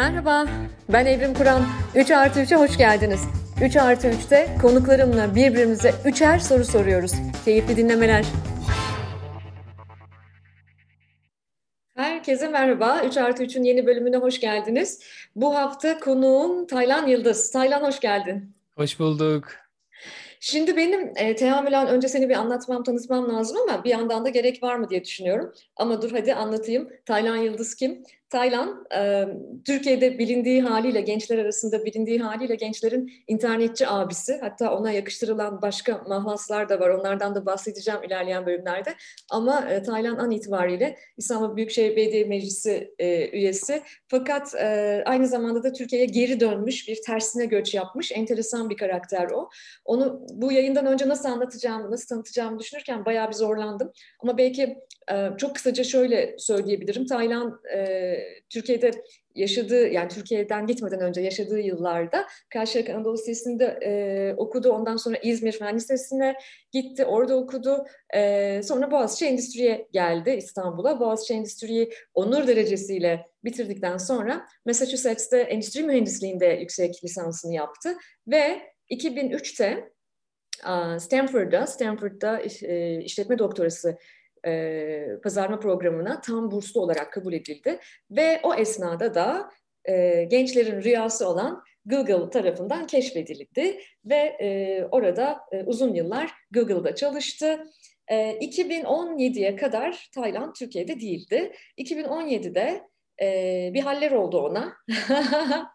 Merhaba, ben Evrim Kur'an. 3 artı 3'e hoş geldiniz. 3 artı 3'te konuklarımla birbirimize üçer soru soruyoruz. Keyifli dinlemeler. Herkese merhaba. 3 artı 3'ün yeni bölümüne hoş geldiniz. Bu hafta konuğum Taylan Yıldız. Taylan hoş geldin. Hoş bulduk. Şimdi benim e, teamülen önce seni bir anlatmam, tanıtmam lazım ama bir yandan da gerek var mı diye düşünüyorum. Ama dur hadi anlatayım. Taylan Yıldız kim? Taylan, Türkiye'de bilindiği haliyle, gençler arasında bilindiği haliyle gençlerin internetçi abisi. Hatta ona yakıştırılan başka mahlaslar da var. Onlardan da bahsedeceğim ilerleyen bölümlerde. Ama e, Taylan an itibariyle İstanbul Büyükşehir Belediye Meclisi üyesi. Fakat aynı zamanda da Türkiye'ye geri dönmüş, bir tersine göç yapmış. Enteresan bir karakter o. Onu bu yayından önce nasıl anlatacağımı, nasıl tanıtacağımı düşünürken bayağı bir zorlandım. Ama belki çok kısaca şöyle söyleyebilirim. Taylan Türkiye'de yaşadığı yani Türkiye'den gitmeden önce yaşadığı yıllarda Karşıyaka Anadolu Lisesi'nde e, okudu. Ondan sonra İzmir Fen Lisesi'ne gitti. Orada okudu. E, sonra Boğaziçi Endüstri'ye geldi İstanbul'a. Boğaziçi Endüstri'yi onur derecesiyle bitirdikten sonra Massachusetts'te endüstri mühendisliğinde yüksek lisansını yaptı ve 2003'te Stanford'da, Stanford'da işletme doktorası e, pazarma programına tam burslu olarak kabul edildi. Ve o esnada da e, gençlerin rüyası olan Google tarafından keşfedildi ve e, orada e, uzun yıllar Google'da çalıştı. E, 2017'ye kadar Tayland Türkiye'de değildi. 2017'de e, bir haller oldu ona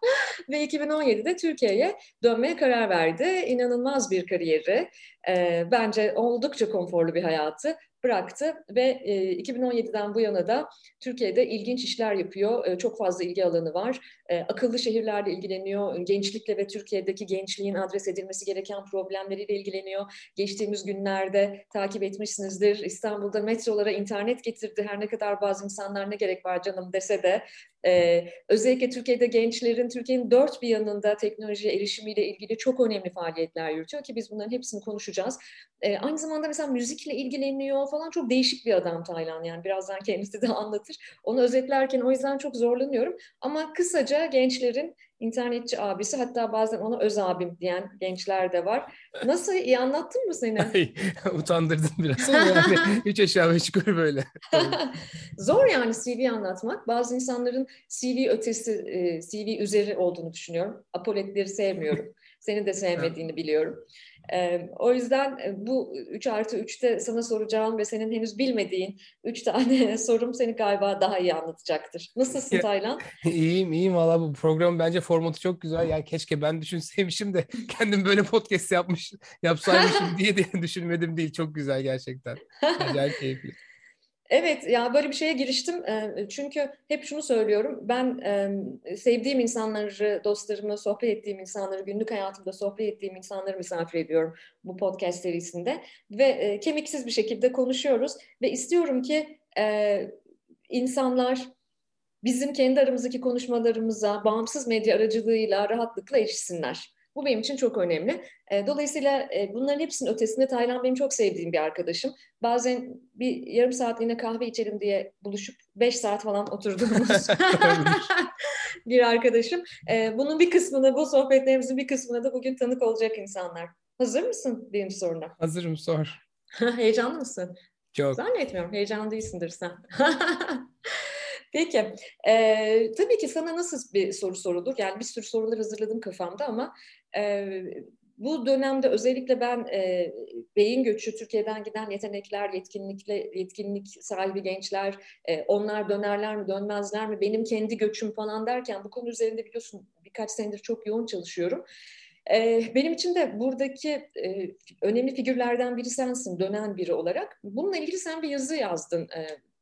ve 2017'de Türkiye'ye dönmeye karar verdi. İnanılmaz bir kariyeri, e, bence oldukça konforlu bir hayatı bıraktı ve e, 2017'den bu yana da Türkiye'de ilginç işler yapıyor. E, çok fazla ilgi alanı var. E, akıllı şehirlerle ilgileniyor. Gençlikle ve Türkiye'deki gençliğin adres edilmesi gereken problemleriyle ilgileniyor. Geçtiğimiz günlerde takip etmişsinizdir. İstanbul'da metrolara internet getirdi. Her ne kadar bazı insanlar ne gerek var canım dese de ee, özellikle Türkiye'de gençlerin Türkiye'nin dört bir yanında teknolojiye erişimiyle ilgili çok önemli faaliyetler yürütüyor ki biz bunların hepsini konuşacağız. Ee, aynı zamanda mesela müzikle ilgileniyor falan çok değişik bir adam Taylan yani birazdan kendisi de anlatır. Onu özetlerken o yüzden çok zorlanıyorum ama kısaca gençlerin internetçi abisi hatta bazen ona öz abim diyen gençler de var. Nasıl iyi anlattın mı seni? Ay, utandırdın biraz ama yani üç aşağı beş yukarı böyle. Zor yani CV anlatmak. Bazı insanların CV ötesi, e, CV üzeri olduğunu düşünüyorum. Apoletleri sevmiyorum. Senin de sevmediğini biliyorum. E, o yüzden bu 3 artı 3'te sana soracağım ve senin henüz bilmediğin 3 tane sorum seni galiba daha iyi anlatacaktır. Nasılsın Taylan? İyiyim iyiyim valla bu program bence formatı çok güzel. Yani keşke ben düşünseymişim de kendim böyle podcast yapmış yapsaymışım diye diye düşünmedim değil. Çok güzel gerçekten. Acayip keyifli. Evet, ya böyle bir şeye giriştim çünkü hep şunu söylüyorum. Ben sevdiğim insanları, dostlarımı, sohbet ettiğim insanları, günlük hayatımda sohbet ettiğim insanları misafir ediyorum bu podcast serisinde ve kemiksiz bir şekilde konuşuyoruz ve istiyorum ki insanlar bizim kendi aramızdaki konuşmalarımıza bağımsız medya aracılığıyla rahatlıkla erişsinler. Bu benim için çok önemli. E, dolayısıyla e, bunların hepsinin ötesinde Taylan benim çok sevdiğim bir arkadaşım. Bazen bir yarım saatliğine kahve içelim diye buluşup beş saat falan oturduğumuz bir arkadaşım. E, bunun bir kısmını, bu sohbetlerimizin bir kısmına da bugün tanık olacak insanlar. Hazır mısın benim soruna? Hazırım sor. Heyecanlı mısın? Çok. Zannetmiyorum. Heyecanlı değilsindir sen. Peki. Ee, tabii ki sana nasıl bir soru sorulur? Yani bir sürü sorular hazırladım kafamda ama e, bu dönemde özellikle ben e, beyin göçü, Türkiye'den giden yetenekler, yetkinlikle yetkinlik sahibi gençler, e, onlar dönerler mi, dönmezler mi, benim kendi göçüm falan derken bu konu üzerinde biliyorsun birkaç senedir çok yoğun çalışıyorum. Benim için de buradaki önemli figürlerden biri sensin, dönen biri olarak. Bununla ilgili sen bir yazı yazdın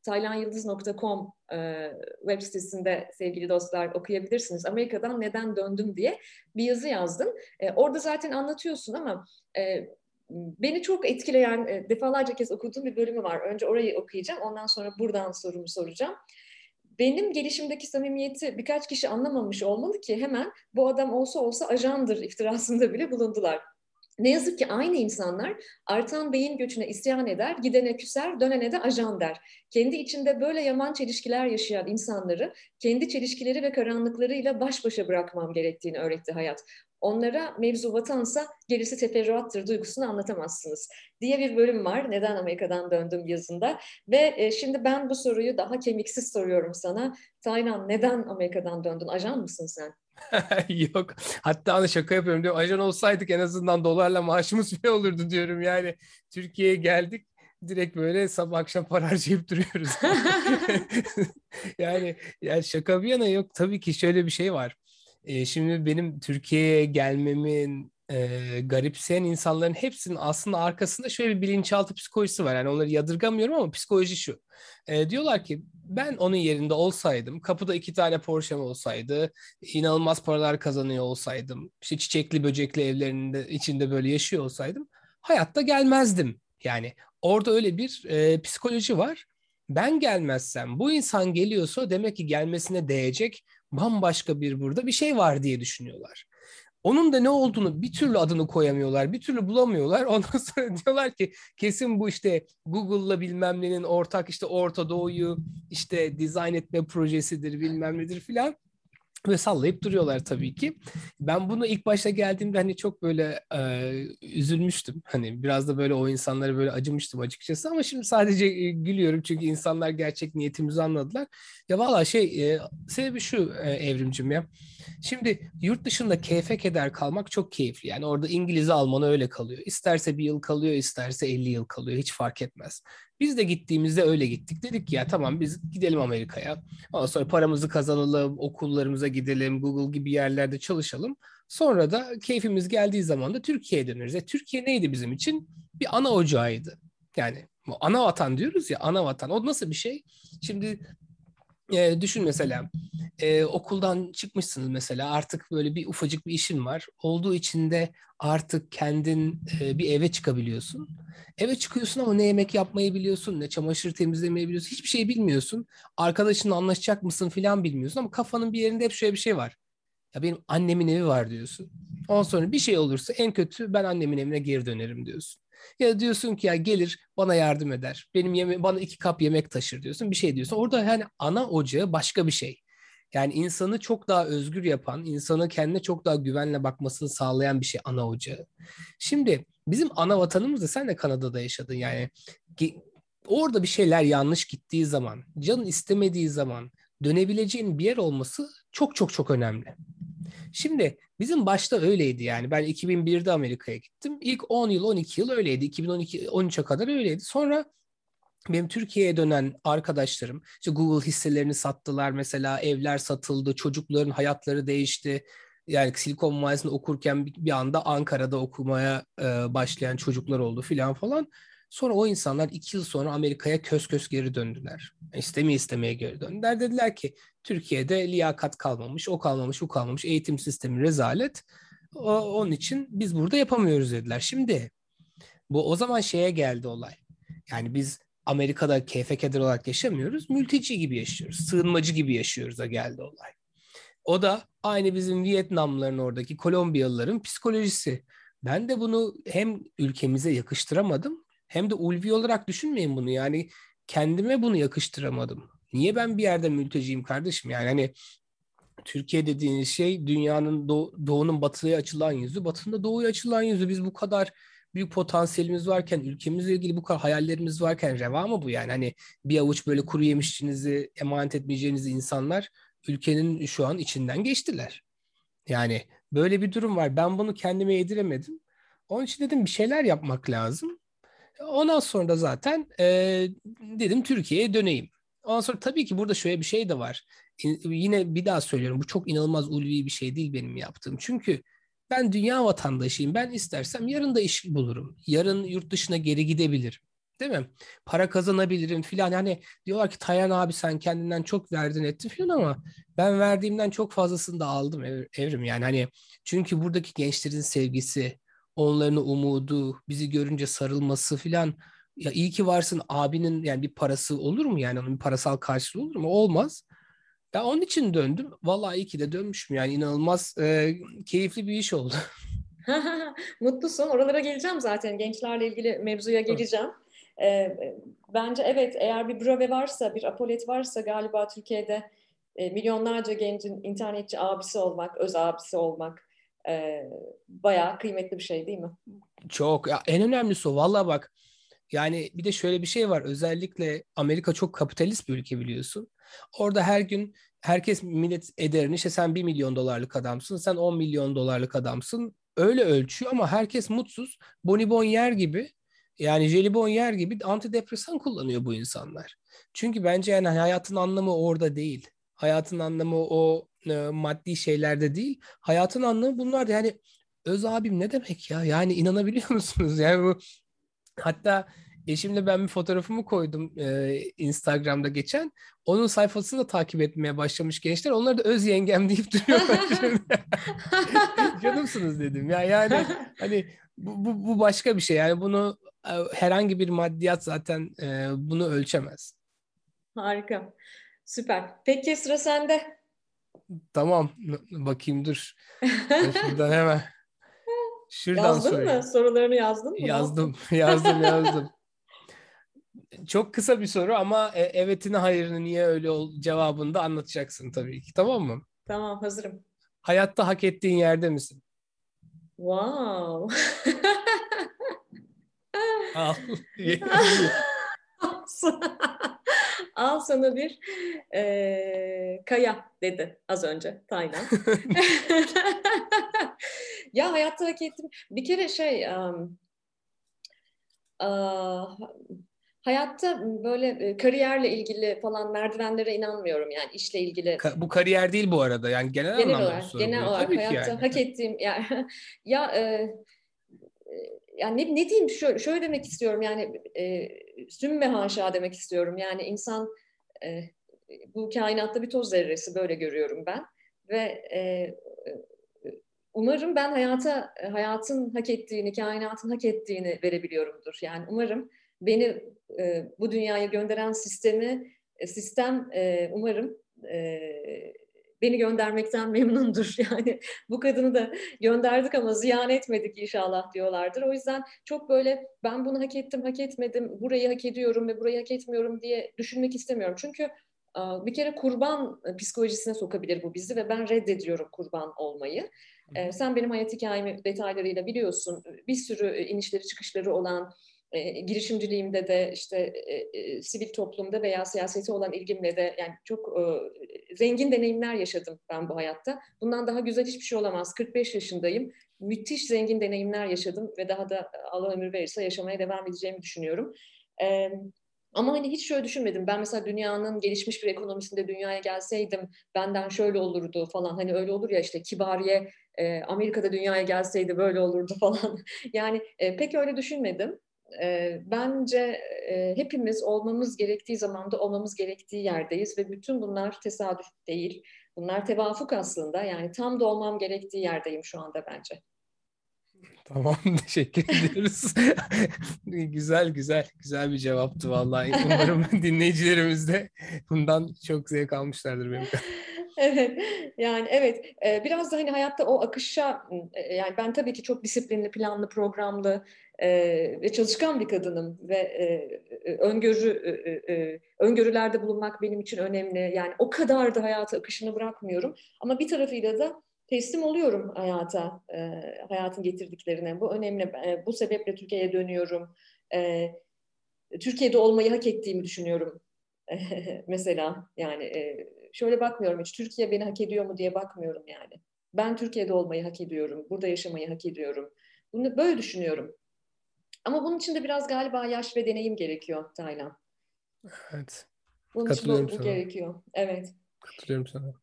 taylanyıldız.com e, web sitesinde sevgili dostlar okuyabilirsiniz. Amerika'dan neden döndüm diye bir yazı yazdım. E, orada zaten anlatıyorsun ama e, beni çok etkileyen e, defalarca kez okuduğum bir bölümü var. Önce orayı okuyacağım ondan sonra buradan sorumu soracağım. Benim gelişimdeki samimiyeti birkaç kişi anlamamış olmalı ki hemen bu adam olsa olsa ajandır iftirasında bile bulundular. Ne yazık ki aynı insanlar artan beyin göçüne isyan eder, gidene küser, dönene de ajan der. Kendi içinde böyle yaman çelişkiler yaşayan insanları kendi çelişkileri ve karanlıklarıyla baş başa bırakmam gerektiğini öğretti hayat. Onlara mevzu vatansa gerisi teferruattır duygusunu anlatamazsınız diye bir bölüm var. Neden Amerika'dan döndüm yazında. Ve e, şimdi ben bu soruyu daha kemiksiz soruyorum sana. Taylan neden Amerika'dan döndün? Ajan mısın sen? Yok. Hatta hani şaka yapıyorum diyor. Ajan olsaydık en azından dolarla maaşımız ne olurdu diyorum. Yani Türkiye'ye geldik direkt böyle sabah akşam para harcayıp duruyoruz. yani, yani şaka bir yana yok. Tabii ki şöyle bir şey var. Ee, şimdi benim Türkiye'ye gelmemin e, garipseyen insanların hepsinin aslında arkasında şöyle bir bilinçaltı psikolojisi var. Yani onları yadırgamıyorum ama psikoloji şu. E, diyorlar ki ben onun yerinde olsaydım, kapıda iki tane Porsche'm olsaydı, inanılmaz paralar kazanıyor olsaydım, işte çiçekli böcekli evlerinde içinde böyle yaşıyor olsaydım, hayatta gelmezdim. Yani orada öyle bir e, psikoloji var. Ben gelmezsem, bu insan geliyorsa demek ki gelmesine değecek bambaşka bir burada bir şey var diye düşünüyorlar. Onun da ne olduğunu bir türlü adını koyamıyorlar, bir türlü bulamıyorlar. Ondan sonra diyorlar ki kesin bu işte Google'la bilmem nenin ortak işte Orta Doğu'yu işte dizayn etme projesidir bilmem nedir filan ve sallayıp duruyorlar tabii ki. Ben bunu ilk başta geldiğimde hani çok böyle e, üzülmüştüm. Hani biraz da böyle o insanlara böyle acımıştım açıkçası ama şimdi sadece e, gülüyorum çünkü insanlar gerçek niyetimizi anladılar. Ya valla şey e, sebebi şu e, evrimcim ya. Şimdi yurt dışında keyfe keder kalmak çok keyifli. Yani orada İngiliz Almanı öyle kalıyor. İsterse bir yıl kalıyor, isterse 50 yıl kalıyor. Hiç fark etmez. Biz de gittiğimizde öyle gittik. Dedik ki ya tamam biz gidelim Amerika'ya. Ondan sonra paramızı kazanalım, okullarımıza gidelim, Google gibi yerlerde çalışalım. Sonra da keyfimiz geldiği zaman da Türkiye'ye döneriz. E, Türkiye neydi bizim için? Bir ana ocağıydı. Yani ana vatan diyoruz ya ana vatan. O nasıl bir şey? Şimdi e, düşün mesela e, okuldan çıkmışsınız mesela artık böyle bir ufacık bir işin var. Olduğu için de artık kendin e, bir eve çıkabiliyorsun. Eve çıkıyorsun ama ne yemek yapmayı biliyorsun, ne çamaşır temizlemeyi biliyorsun. Hiçbir şey bilmiyorsun. Arkadaşınla anlaşacak mısın filan bilmiyorsun ama kafanın bir yerinde hep şöyle bir şey var. Ya benim annemin evi var diyorsun. Ondan sonra bir şey olursa en kötü ben annemin evine geri dönerim diyorsun. Ya diyorsun ki ya gelir bana yardım eder. Benim yeme bana iki kap yemek taşır diyorsun. Bir şey diyorsun. Orada yani ana ocağı başka bir şey. Yani insanı çok daha özgür yapan, insanı kendine çok daha güvenle bakmasını sağlayan bir şey ana ocağı. Şimdi bizim ana vatanımız da sen de Kanada'da yaşadın yani. Orada bir şeyler yanlış gittiği zaman, canın istemediği zaman dönebileceğin bir yer olması çok çok çok önemli. Şimdi bizim başta öyleydi yani. Ben 2001'de Amerika'ya gittim. İlk 10 yıl, 12 yıl öyleydi. 2012 13'e kadar öyleydi. Sonra benim Türkiye'ye dönen arkadaşlarım işte Google hisselerini sattılar mesela evler satıldı çocukların hayatları değişti yani Silikon Vadisi'nde okurken bir anda Ankara'da okumaya e, başlayan çocuklar oldu filan falan. Sonra o insanlar iki yıl sonra Amerika'ya kös kös geri döndüler. İstemeye istemeye geri döndüler. Dediler ki Türkiye'de liyakat kalmamış, o kalmamış, bu kalmamış, eğitim sistemi rezalet. O, onun için biz burada yapamıyoruz dediler. Şimdi bu o zaman şeye geldi olay. Yani biz Amerika'da keyfe keder olarak yaşamıyoruz. Mülteci gibi yaşıyoruz. Sığınmacı gibi yaşıyoruz da geldi olay. O da aynı bizim Vietnamlıların oradaki Kolombiyalıların psikolojisi. Ben de bunu hem ülkemize yakıştıramadım hem de ulvi olarak düşünmeyin bunu. Yani kendime bunu yakıştıramadım. Niye ben bir yerde mülteciyim kardeşim? Yani hani Türkiye dediğiniz şey dünyanın doğ, doğunun batıya açılan yüzü, batının da doğuya açılan yüzü. Biz bu kadar büyük potansiyelimiz varken, ülkemizle ilgili bu kadar hayallerimiz varken reva mı bu yani? Hani bir avuç böyle kuru yemişçinizi emanet etmeyeceğiniz insanlar ülkenin şu an içinden geçtiler. Yani böyle bir durum var. Ben bunu kendime yediremedim. Onun için dedim bir şeyler yapmak lazım. Ondan sonra da zaten e, dedim Türkiye'ye döneyim. Ondan sonra tabii ki burada şöyle bir şey de var. Yine bir daha söylüyorum bu çok inanılmaz ulvi bir şey değil benim yaptığım. Çünkü ben dünya vatandaşıyım. Ben istersem yarın da iş bulurum. Yarın yurt dışına geri gidebilirim. Değil mi? Para kazanabilirim filan. Yani diyorlar ki Tayan abi sen kendinden çok verdin ettin filan ama ben verdiğimden çok fazlasını da aldım evrim. Yani hani çünkü buradaki gençlerin sevgisi, onların umudu, bizi görünce sarılması filan ya iyi ki varsın abinin yani bir parası olur mu yani onun bir parasal karşılığı olur mu? Olmaz. Ben onun için döndüm. Vallahi iyi ki de dönmüşüm. Yani inanılmaz e, keyifli bir iş oldu. Mutlusun. Oralara geleceğim zaten. Gençlerle ilgili mevzuya geleceğim. E, bence evet eğer bir Brave varsa, bir Apolet varsa galiba Türkiye'de e, milyonlarca gencin internetçi abisi olmak, öz abisi olmak e, bayağı kıymetli bir şey değil mi? Çok. Ya, en önemlisi o. Valla bak yani bir de şöyle bir şey var. Özellikle Amerika çok kapitalist bir ülke biliyorsun. Orada her gün herkes millet ederini işte sen 1 milyon dolarlık adamsın, sen 10 milyon dolarlık adamsın. Öyle ölçüyor ama herkes mutsuz. Bonibon yer gibi yani jelibon yer gibi antidepresan kullanıyor bu insanlar. Çünkü bence yani hayatın anlamı orada değil. Hayatın anlamı o e, maddi şeylerde değil. Hayatın anlamı bunlar. Yani öz abim ne demek ya? Yani inanabiliyor musunuz? Yani bu hatta eşimle ben bir fotoğrafımı koydum e, Instagram'da geçen. Onun sayfasını da takip etmeye başlamış gençler. Onlar da öz yengem deyip duruyorlar. Canımsınız dedim. Ya yani hani bu, bu, bu başka bir şey. Yani bunu e, herhangi bir maddiyat zaten e, bunu ölçemez. Harika. Süper. Peki sıra sende. Tamam. Bakayım dur. Şuradan hemen. Şuradan yazdın sorayım. mı? Sorularını yazdın mı? Yazdım. Yazdım yazdım. Çok kısa bir soru ama e, evetini hayırını niye öyle ol cevabını da anlatacaksın tabii ki. Tamam mı? Tamam hazırım. Hayatta hak ettiğin yerde misin? Wow. Al. Al sana bir e, kaya dedi az önce Taylan. ya hayatta hak ettim. Bir kere şey um, uh, hayatta böyle kariyerle ilgili falan merdivenlere inanmıyorum yani işle ilgili. Ka- bu kariyer değil bu arada yani genel, genel anlamda olarak, genel olarak Tabii hayatta yani. hak ettiğim yani ya e, yani ne, ne diyeyim? Şöyle, şöyle demek istiyorum yani e, sümme haşa demek istiyorum. Yani insan e, bu kainatta bir toz zerresi böyle görüyorum ben. Ve e, umarım ben hayata hayatın hak ettiğini kainatın hak ettiğini verebiliyorumdur. Yani umarım beni e, bu dünyaya gönderen sistemi e, sistem e, umarım e, beni göndermekten memnundur. Yani bu kadını da gönderdik ama ziyan etmedik inşallah diyorlardır. O yüzden çok böyle ben bunu hak ettim, hak etmedim, burayı hak ediyorum ve burayı hak etmiyorum diye düşünmek istemiyorum. Çünkü bir kere kurban psikolojisine sokabilir bu bizi ve ben reddediyorum kurban olmayı. Sen benim hayat hikayemi detaylarıyla biliyorsun. Bir sürü inişleri çıkışları olan e, girişimciliğimde de işte e, e, sivil toplumda veya siyasete olan ilgimle de yani çok e, zengin deneyimler yaşadım ben bu hayatta. Bundan daha güzel hiçbir şey olamaz. 45 yaşındayım. Müthiş zengin deneyimler yaşadım ve daha da Allah ömür verirse yaşamaya devam edeceğimi düşünüyorum. E, ama hani hiç şöyle düşünmedim. Ben mesela dünyanın gelişmiş bir ekonomisinde dünyaya gelseydim benden şöyle olurdu falan. Hani öyle olur ya işte kibariye e, Amerika'da dünyaya gelseydi böyle olurdu falan. yani e, pek öyle düşünmedim e, bence e, hepimiz olmamız gerektiği zamanda olmamız gerektiği yerdeyiz ve bütün bunlar tesadüf değil. Bunlar tevafuk aslında. Yani tam da olmam gerektiği yerdeyim şu anda bence. Tamam teşekkür ediyoruz. güzel güzel güzel bir cevaptı vallahi. Umarım dinleyicilerimiz de bundan çok zevk almışlardır benim evet yani evet biraz da hani hayatta o akışa yani ben tabii ki çok disiplinli planlı programlı e, ve çalışkan bir kadınım ve e, e, öngörü e, e, öngörülerde bulunmak benim için önemli. Yani o kadar da hayata akışını bırakmıyorum. Ama bir tarafıyla da teslim oluyorum hayata, e, hayatın getirdiklerine. Bu önemli. E, bu sebeple Türkiye'ye dönüyorum. E, Türkiye'de olmayı hak ettiğimi düşünüyorum. mesela yani e, şöyle bakmıyorum hiç Türkiye beni hak ediyor mu diye bakmıyorum yani. Ben Türkiye'de olmayı hak ediyorum. Burada yaşamayı hak ediyorum. Bunu böyle düşünüyorum. Ama bunun için de biraz galiba yaş ve deneyim gerekiyor Taylan. Evet. Bunun için bu, bu gerekiyor. Evet. Katılıyorum sana.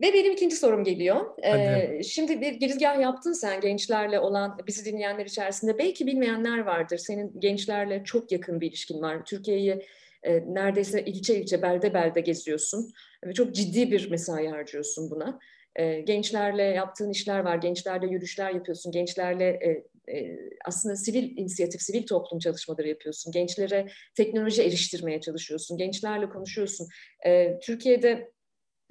Ve benim ikinci sorum geliyor. Ee, şimdi bir girizgah yaptın sen gençlerle olan, bizi dinleyenler içerisinde. Belki bilmeyenler vardır. Senin gençlerle çok yakın bir ilişkin var. Türkiye'yi e, neredeyse ilçe ilçe, belde belde geziyorsun. Ve çok ciddi bir mesai harcıyorsun buna. E, gençlerle yaptığın işler var. Gençlerle yürüyüşler yapıyorsun. Gençlerle e, e, aslında sivil inisiyatif, sivil toplum çalışmaları yapıyorsun. Gençlere teknoloji eriştirmeye çalışıyorsun. Gençlerle konuşuyorsun. E, Türkiye'de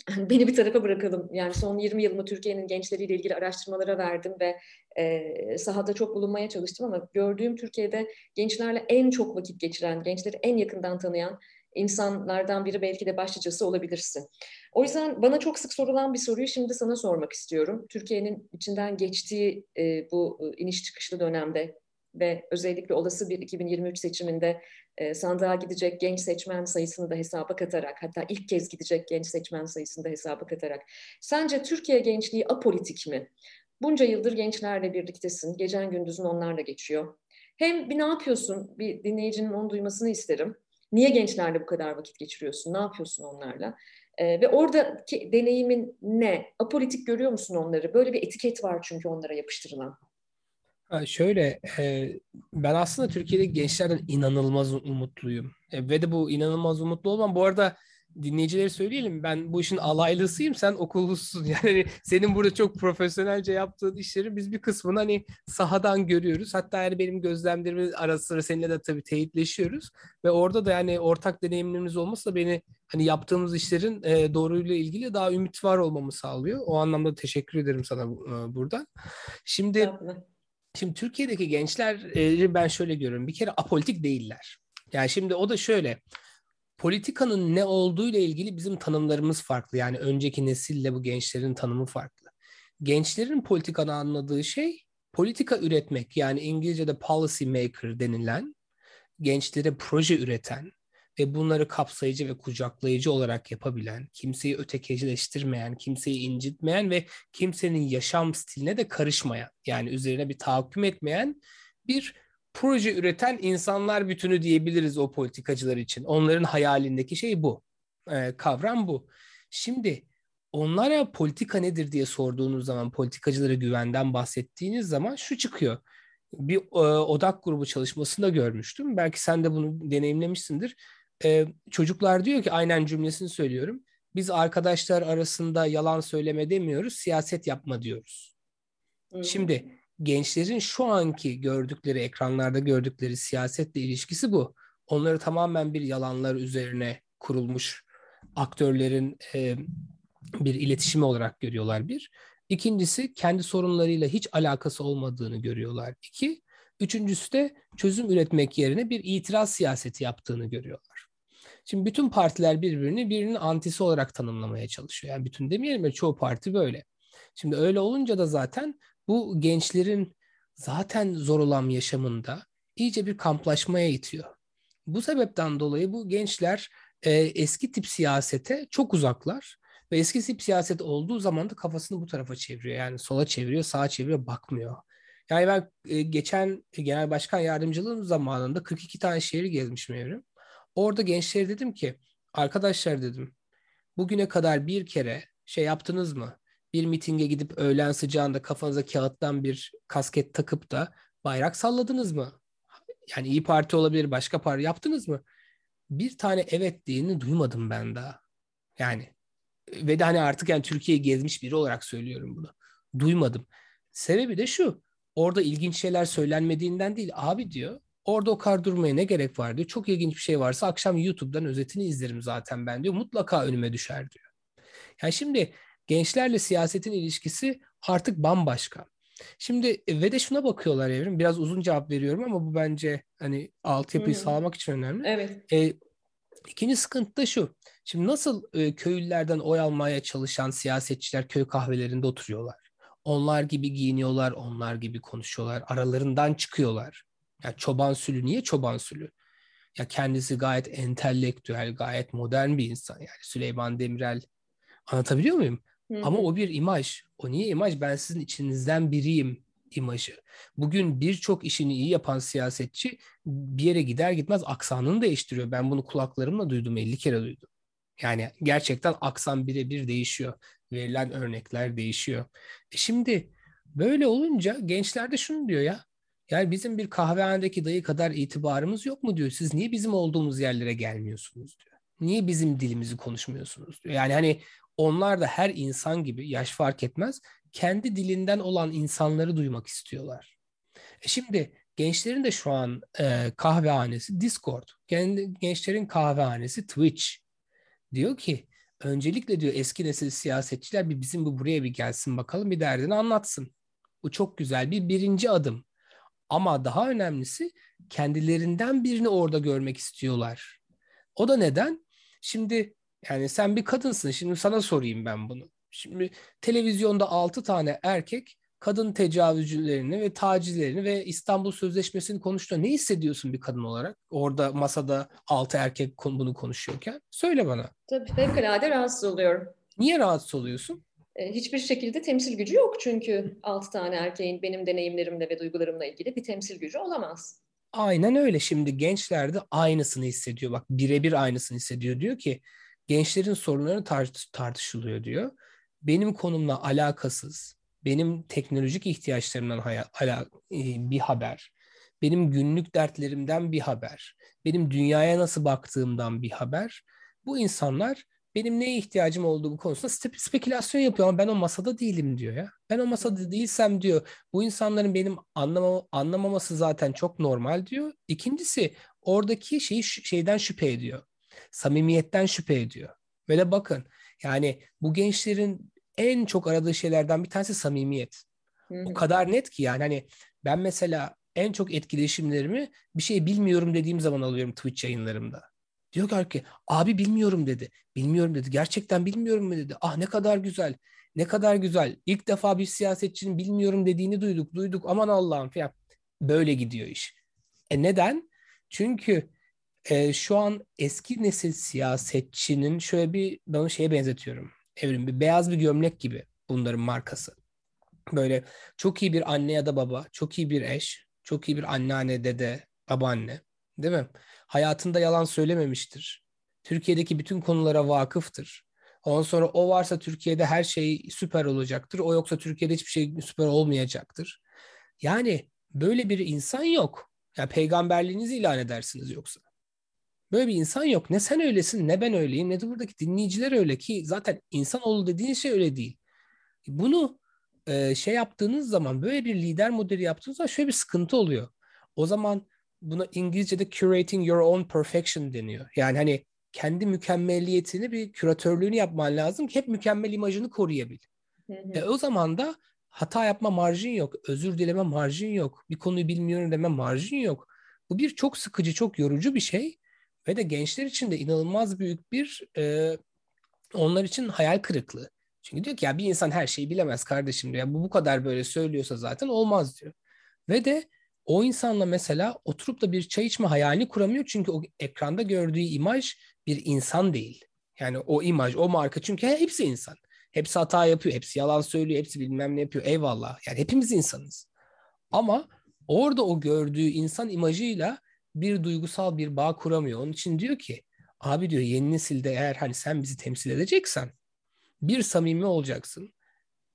beni bir tarafa bırakalım. Yani son 20 yılımı Türkiye'nin gençleriyle ilgili araştırmalara verdim ve e, sahada çok bulunmaya çalıştım ama gördüğüm Türkiye'de gençlerle en çok vakit geçiren, gençleri en yakından tanıyan insanlardan biri belki de başlıcası olabilirsin. O yüzden bana çok sık sorulan bir soruyu şimdi sana sormak istiyorum. Türkiye'nin içinden geçtiği e, bu iniş çıkışlı dönemde ve özellikle olası bir 2023 seçiminde e, sandığa gidecek genç seçmen sayısını da hesaba katarak, hatta ilk kez gidecek genç seçmen sayısını da hesaba katarak, sence Türkiye gençliği apolitik mi? Bunca yıldır gençlerle birliktesin, gecen gündüzün onlarla geçiyor. Hem bir ne yapıyorsun, bir dinleyicinin onu duymasını isterim. Niye gençlerle bu kadar vakit geçiriyorsun, ne yapıyorsun onlarla? E, ve oradaki deneyimin ne? Apolitik görüyor musun onları? Böyle bir etiket var çünkü onlara yapıştırılan. Şöyle, e, ben aslında Türkiye'deki gençlerden inanılmaz umutluyum. E, ve de bu inanılmaz umutlu olmam. Bu arada dinleyicileri söyleyelim. Ben bu işin alaylısıyım. Sen okullusun. Yani senin burada çok profesyonelce yaptığın işleri biz bir kısmını hani sahadan görüyoruz. Hatta yani benim gözlemlerimi ara sıra seninle de tabii teyitleşiyoruz. Ve orada da yani ortak deneyimlerimiz olmasa beni hani yaptığımız işlerin e, doğruyla ilgili daha ümit var olmamı sağlıyor. O anlamda teşekkür ederim sana e, buradan. Şimdi Şimdi Türkiye'deki gençleri ben şöyle görüyorum. Bir kere apolitik değiller. Yani şimdi o da şöyle. Politikanın ne olduğu ile ilgili bizim tanımlarımız farklı. Yani önceki nesille bu gençlerin tanımı farklı. Gençlerin politikanı anladığı şey politika üretmek. Yani İngilizce'de policy maker denilen gençlere proje üreten, ve bunları kapsayıcı ve kucaklayıcı olarak yapabilen, kimseyi ötekileştirmeyen, kimseyi incitmeyen ve kimsenin yaşam stiline de karışmayan, yani üzerine bir tahakküm etmeyen bir proje üreten insanlar bütünü diyebiliriz o politikacılar için. Onların hayalindeki şey bu. Ee, kavram bu. Şimdi onlara politika nedir diye sorduğunuz zaman, politikacılara güvenden bahsettiğiniz zaman şu çıkıyor. Bir e, odak grubu çalışmasında görmüştüm. Belki sen de bunu deneyimlemişsindir e, çocuklar diyor ki aynen cümlesini söylüyorum. Biz arkadaşlar arasında yalan söyleme demiyoruz, siyaset yapma diyoruz. Hmm. Şimdi gençlerin şu anki gördükleri, ekranlarda gördükleri siyasetle ilişkisi bu. Onları tamamen bir yalanlar üzerine kurulmuş aktörlerin e, bir iletişimi olarak görüyorlar bir. İkincisi kendi sorunlarıyla hiç alakası olmadığını görüyorlar. İki, üçüncüsü de çözüm üretmek yerine bir itiraz siyaseti yaptığını görüyorlar. Şimdi bütün partiler birbirini birinin antisi olarak tanımlamaya çalışıyor. Yani bütün demeyelim ya çoğu parti böyle. Şimdi öyle olunca da zaten bu gençlerin zaten zor olan yaşamında iyice bir kamplaşmaya itiyor. Bu sebepten dolayı bu gençler e, eski tip siyasete çok uzaklar ve eski tip siyaset olduğu zaman da kafasını bu tarafa çeviriyor. Yani sola çeviriyor, sağa çeviriyor, bakmıyor. Yani ben e, geçen genel başkan yardımcılığım zamanında 42 tane şehri gezmişim evrim. Orada gençlere dedim ki arkadaşlar dedim bugüne kadar bir kere şey yaptınız mı? Bir mitinge gidip öğlen sıcağında kafanıza kağıttan bir kasket takıp da bayrak salladınız mı? Yani iyi Parti olabilir, başka parti yaptınız mı? Bir tane evet diyeni duymadım ben daha. Yani ve de hani artık yani Türkiye'yi gezmiş biri olarak söylüyorum bunu. Duymadım. Sebebi de şu. Orada ilginç şeyler söylenmediğinden değil. Abi diyor Orada o kadar durmaya ne gerek var diyor. Çok ilginç bir şey varsa akşam YouTube'dan özetini izlerim zaten ben diyor. Mutlaka önüme düşer diyor. Yani şimdi gençlerle siyasetin ilişkisi artık bambaşka. Şimdi e, ve de şuna bakıyorlar Evrim. Biraz uzun cevap veriyorum ama bu bence hani altyapıyı hmm. sağlamak için önemli. Evet. E, ikinci sıkıntı da şu. Şimdi nasıl e, köylülerden oy almaya çalışan siyasetçiler köy kahvelerinde oturuyorlar. Onlar gibi giyiniyorlar, onlar gibi konuşuyorlar, aralarından çıkıyorlar. Ya çoban sülü niye çoban sülü? Ya kendisi gayet entelektüel, gayet modern bir insan. Yani Süleyman Demirel anlatabiliyor muyum? Hı-hı. Ama o bir imaj. O niye imaj? Ben sizin içinizden biriyim imajı. Bugün birçok işini iyi yapan siyasetçi bir yere gider gitmez aksanını değiştiriyor. Ben bunu kulaklarımla duydum, 50 kere duydum. Yani gerçekten aksan birebir değişiyor. Verilen örnekler değişiyor. E şimdi böyle olunca gençler de şunu diyor ya yani bizim bir kahvehanedeki dayı kadar itibarımız yok mu diyor. Siz niye bizim olduğumuz yerlere gelmiyorsunuz diyor. Niye bizim dilimizi konuşmuyorsunuz diyor. Yani hani onlar da her insan gibi yaş fark etmez kendi dilinden olan insanları duymak istiyorlar. E şimdi gençlerin de şu an e, kahvehanesi Discord. Kendi gençlerin kahvehanesi Twitch. Diyor ki öncelikle diyor eski nesil siyasetçiler bir bizim bu buraya bir gelsin bakalım bir derdini anlatsın. Bu çok güzel bir birinci adım. Ama daha önemlisi kendilerinden birini orada görmek istiyorlar. O da neden? Şimdi yani sen bir kadınsın. Şimdi sana sorayım ben bunu. Şimdi televizyonda 6 tane erkek kadın tecavüzcülerini ve tacizlerini ve İstanbul Sözleşmesi'ni konuştuğunda ne hissediyorsun bir kadın olarak? Orada masada 6 erkek bunu konuşuyorken. Söyle bana. Tabii fevkalade rahatsız oluyorum. Niye rahatsız oluyorsun? E, hiçbir şekilde temsil gücü yok çünkü 6 tane erkeğin benim deneyimlerimle ve duygularımla ilgili bir temsil gücü olamaz. Aynen öyle. Şimdi gençler de aynısını hissediyor. Bak birebir aynısını hissediyor. Diyor ki gençlerin sorunları tart tartışılıyor diyor. Benim konumla alakasız, benim teknolojik ihtiyaçlarımdan ala e, bir haber, benim günlük dertlerimden bir haber, benim dünyaya nasıl baktığımdan bir haber. Bu insanlar benim neye ihtiyacım olduğu konusunda spekülasyon yapıyor ama ben o masada değilim diyor ya. Ben o masada değilsem diyor bu insanların benim anlamam anlamaması zaten çok normal diyor. İkincisi oradaki şeyi şeyden şüphe ediyor. Samimiyetten şüphe ediyor. Ve de bakın yani bu gençlerin en çok aradığı şeylerden bir tanesi samimiyet. Hı-hı. O kadar net ki yani hani ben mesela en çok etkileşimlerimi bir şey bilmiyorum dediğim zaman alıyorum Twitch yayınlarımda. Diyor ki abi bilmiyorum dedi. Bilmiyorum dedi. Gerçekten bilmiyorum mu dedi. Ah ne kadar güzel. Ne kadar güzel. İlk defa bir siyasetçinin bilmiyorum dediğini duyduk. Duyduk aman Allah'ım falan. Böyle gidiyor iş. E neden? Çünkü e, şu an eski nesil siyasetçinin şöyle bir ben onu şeye benzetiyorum. Evrim bir beyaz bir gömlek gibi bunların markası. Böyle çok iyi bir anne ya da baba, çok iyi bir eş, çok iyi bir anneanne, dede, babaanne. Değil mi? Hayatında yalan söylememiştir. Türkiye'deki bütün konulara vakıftır. Ondan sonra o varsa Türkiye'de her şey süper olacaktır. O yoksa Türkiye'de hiçbir şey süper olmayacaktır. Yani böyle bir insan yok. Ya yani peygamberliğinizi ilan edersiniz yoksa. Böyle bir insan yok. Ne sen öylesin ne ben öyleyim ne de buradaki dinleyiciler öyle ki zaten insanoğlu dediğin şey öyle değil. Bunu e, şey yaptığınız zaman böyle bir lider modeli yaptığınız zaman şöyle bir sıkıntı oluyor. O zaman buna İngilizce'de curating your own perfection deniyor. Yani hani kendi mükemmelliyetini bir küratörlüğünü yapman lazım ki hep mükemmel imajını koruyabil. Hı hı. E o zaman da hata yapma marjin yok, özür dileme marjin yok, bir konuyu bilmiyorum deme marjin yok. Bu bir çok sıkıcı, çok yorucu bir şey ve de gençler için de inanılmaz büyük bir e, onlar için hayal kırıklığı. Çünkü diyor ki ya bir insan her şeyi bilemez kardeşim diyor. Ya bu bu kadar böyle söylüyorsa zaten olmaz diyor. Ve de o insanla mesela oturup da bir çay içme hayalini kuramıyor çünkü o ekranda gördüğü imaj bir insan değil. Yani o imaj, o marka çünkü hepsi insan. Hepsi hata yapıyor, hepsi yalan söylüyor, hepsi bilmem ne yapıyor. Eyvallah. Yani hepimiz insanız. Ama orada o gördüğü insan imajıyla bir duygusal bir bağ kuramıyor. Onun için diyor ki abi diyor yeni nesilde eğer hani sen bizi temsil edeceksen bir samimi olacaksın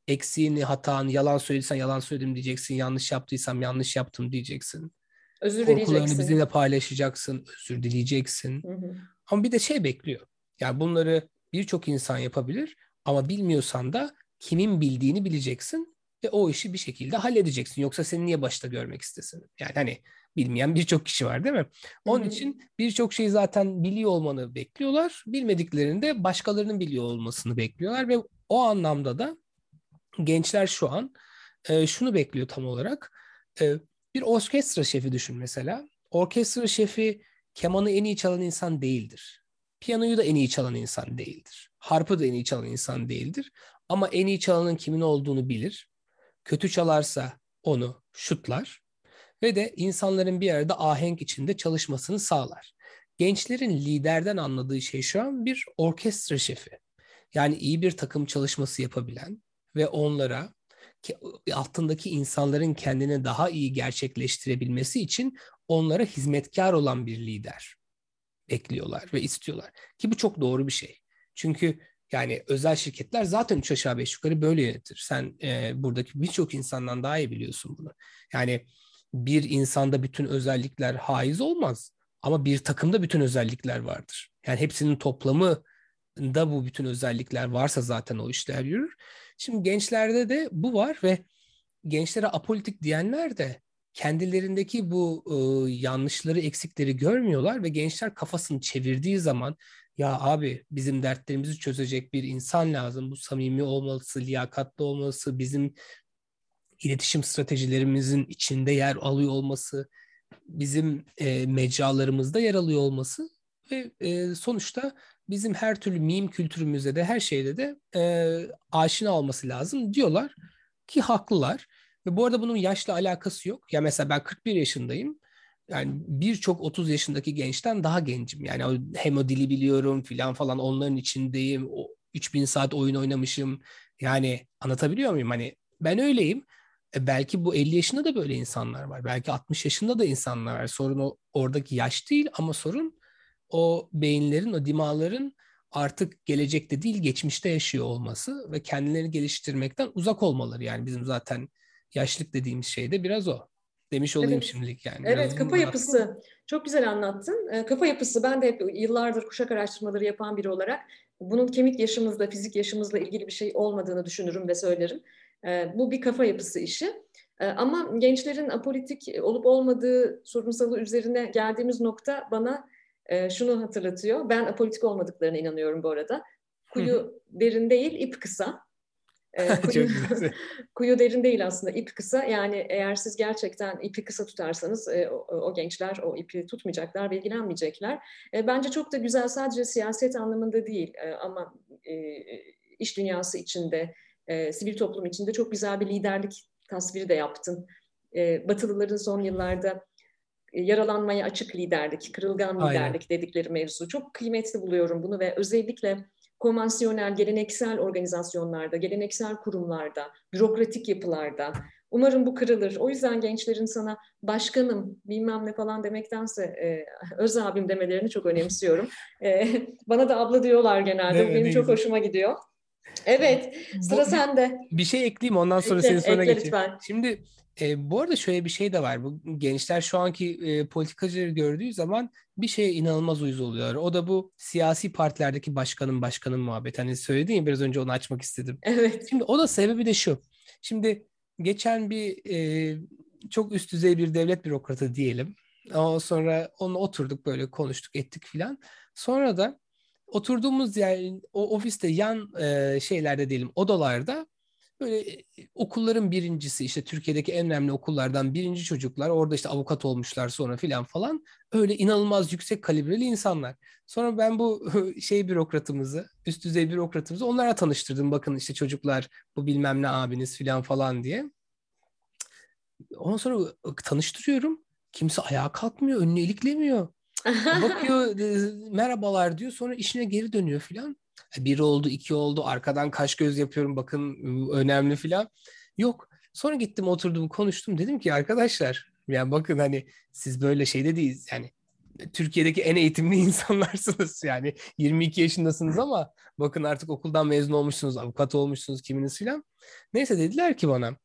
eksiğini, hatanı, yalan söylediysen yalan söyledim diyeceksin. Yanlış yaptıysam yanlış yaptım diyeceksin. Özür Korkularını bizimle paylaşacaksın. Özür dileyeceksin. Hı hı. Ama bir de şey bekliyor. Yani bunları birçok insan yapabilir ama bilmiyorsan da kimin bildiğini bileceksin ve o işi bir şekilde halledeceksin. Yoksa seni niye başta görmek istesin? Yani hani bilmeyen birçok kişi var değil mi? Onun Hı-hı. için birçok şeyi zaten biliyor olmanı bekliyorlar. Bilmediklerinde başkalarının biliyor olmasını bekliyorlar ve o anlamda da gençler şu an e, şunu bekliyor tam olarak. E, bir orkestra şefi düşün mesela. Orkestra şefi kemanı en iyi çalan insan değildir. Piyanoyu da en iyi çalan insan değildir. Harpı da en iyi çalan insan değildir. Ama en iyi çalanın kimin olduğunu bilir. Kötü çalarsa onu şutlar ve de insanların bir arada ahenk içinde çalışmasını sağlar. Gençlerin liderden anladığı şey şu an bir orkestra şefi. Yani iyi bir takım çalışması yapabilen, ve onlara altındaki insanların kendini daha iyi gerçekleştirebilmesi için onlara hizmetkar olan bir lider bekliyorlar ve istiyorlar. Ki bu çok doğru bir şey. Çünkü yani özel şirketler zaten üç aşağı beş yukarı böyle yönetir. Sen e, buradaki birçok insandan daha iyi biliyorsun bunu. Yani bir insanda bütün özellikler haiz olmaz. Ama bir takımda bütün özellikler vardır. Yani hepsinin toplamı da bu bütün özellikler varsa zaten o işler yürür. Şimdi gençlerde de bu var ve gençlere apolitik diyenler de kendilerindeki bu e, yanlışları, eksikleri görmüyorlar ve gençler kafasını çevirdiği zaman ya abi bizim dertlerimizi çözecek bir insan lazım. Bu samimi olması, liyakatli olması, bizim iletişim stratejilerimizin içinde yer alıyor olması, bizim e, mecralarımızda yer alıyor olması ve e, sonuçta bizim her türlü meme kültürümüzde de her şeyde de e, aşina olması lazım diyorlar ki haklılar. Ve bu arada bunun yaşla alakası yok. Ya mesela ben 41 yaşındayım. Yani birçok 30 yaşındaki gençten daha gencim. Yani hem o dili biliyorum filan falan onların içindeyim. O 3000 saat oyun oynamışım. Yani anlatabiliyor muyum? Hani ben öyleyim. E belki bu 50 yaşında da böyle insanlar var. Belki 60 yaşında da insanlar var. Sorun o, oradaki yaş değil ama sorun o beyinlerin, o dimağların artık gelecekte değil geçmişte yaşıyor olması ve kendilerini geliştirmekten uzak olmaları. Yani bizim zaten yaşlık dediğimiz şey de biraz o. Demiş olayım evet. şimdilik yani. Evet, kafa yapısı. Çok güzel anlattın. E, kafa yapısı ben de hep yıllardır kuşak araştırmaları yapan biri olarak bunun kemik yaşımızla, fizik yaşımızla ilgili bir şey olmadığını düşünürüm ve söylerim. E, bu bir kafa yapısı işi. E, ama gençlerin apolitik olup olmadığı sorunsalı üzerine geldiğimiz nokta bana e, şunu hatırlatıyor. Ben apolitik olmadıklarına inanıyorum bu arada. Kuyu derin değil, ip kısa. E, kuyu, kuyu derin değil aslında, ip kısa. Yani eğer siz gerçekten ipi kısa tutarsanız e, o, o gençler o ipi tutmayacaklar ve ilgilenmeyecekler. E, bence çok da güzel sadece siyaset anlamında değil e, ama e, iş dünyası içinde, e, sivil toplum içinde çok güzel bir liderlik tasviri de yaptın. E, Batılıların son yıllarda yaralanmaya açık liderlik, kırılgan liderlik Aynen. dedikleri mevzu. Çok kıymetli buluyorum bunu ve özellikle konvansiyonel, geleneksel organizasyonlarda, geleneksel kurumlarda, bürokratik yapılarda. Umarım bu kırılır. O yüzden gençlerin sana başkanım, bilmem ne falan demektense e, öz abim demelerini çok önemsiyorum. E, bana da abla diyorlar genelde. Evet, Benim çok güzel. hoşuma gidiyor. Evet, sıra bu, sende. Bir şey ekleyeyim ondan sonra ekle, senin soruna geçeyim. Lütfen. Şimdi e, bu arada şöyle bir şey de var. Bu gençler şu anki e, politikacıları gördüğü zaman bir şeye inanılmaz uyuz oluyorlar. O da bu siyasi partilerdeki başkanın başkanın muhabbeti. Hani söyledin ya biraz önce onu açmak istedim. Evet. Şimdi o da sebebi de şu. Şimdi geçen bir e, çok üst düzey bir devlet bürokratı diyelim. Ondan sonra onu oturduk böyle konuştuk ettik filan. Sonra da oturduğumuz yer o ofiste yan e, şeylerde diyelim odalarda böyle e, okulların birincisi işte Türkiye'deki en önemli okullardan birinci çocuklar orada işte avukat olmuşlar sonra filan falan öyle inanılmaz yüksek kalibreli insanlar. Sonra ben bu şey bürokratımızı üst düzey bürokratımızı onlara tanıştırdım bakın işte çocuklar bu bilmem ne abiniz filan falan diye. Ondan sonra tanıştırıyorum kimse ayağa kalkmıyor önünü iliklemiyor. Bakıyor e, merhabalar diyor sonra işine geri dönüyor filan. Bir oldu, iki oldu. Arkadan kaş göz yapıyorum. Bakın önemli filan. Yok. Sonra gittim oturdum konuştum. Dedim ki arkadaşlar yani bakın hani siz böyle şeyde değiliz. Yani Türkiye'deki en eğitimli insanlarsınız. Yani 22 yaşındasınız ama bakın artık okuldan mezun olmuşsunuz, avukat olmuşsunuz kiminiz filan. Neyse dediler ki bana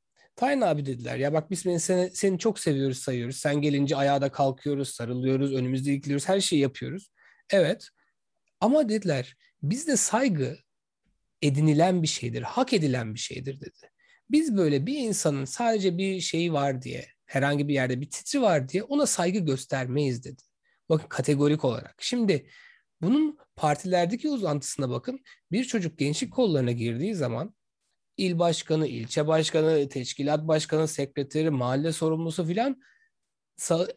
Tayin abi dediler ya bak biz seni, seni çok seviyoruz sayıyoruz. Sen gelince ayağa da kalkıyoruz, sarılıyoruz, önümüzde dikiliyoruz, her şeyi yapıyoruz. Evet ama dediler bizde saygı edinilen bir şeydir, hak edilen bir şeydir dedi. Biz böyle bir insanın sadece bir şeyi var diye, herhangi bir yerde bir titri var diye ona saygı göstermeyiz dedi. Bakın kategorik olarak. Şimdi bunun partilerdeki uzantısına bakın. Bir çocuk gençlik kollarına girdiği zaman il başkanı, ilçe başkanı, teşkilat başkanı, sekreteri, mahalle sorumlusu filan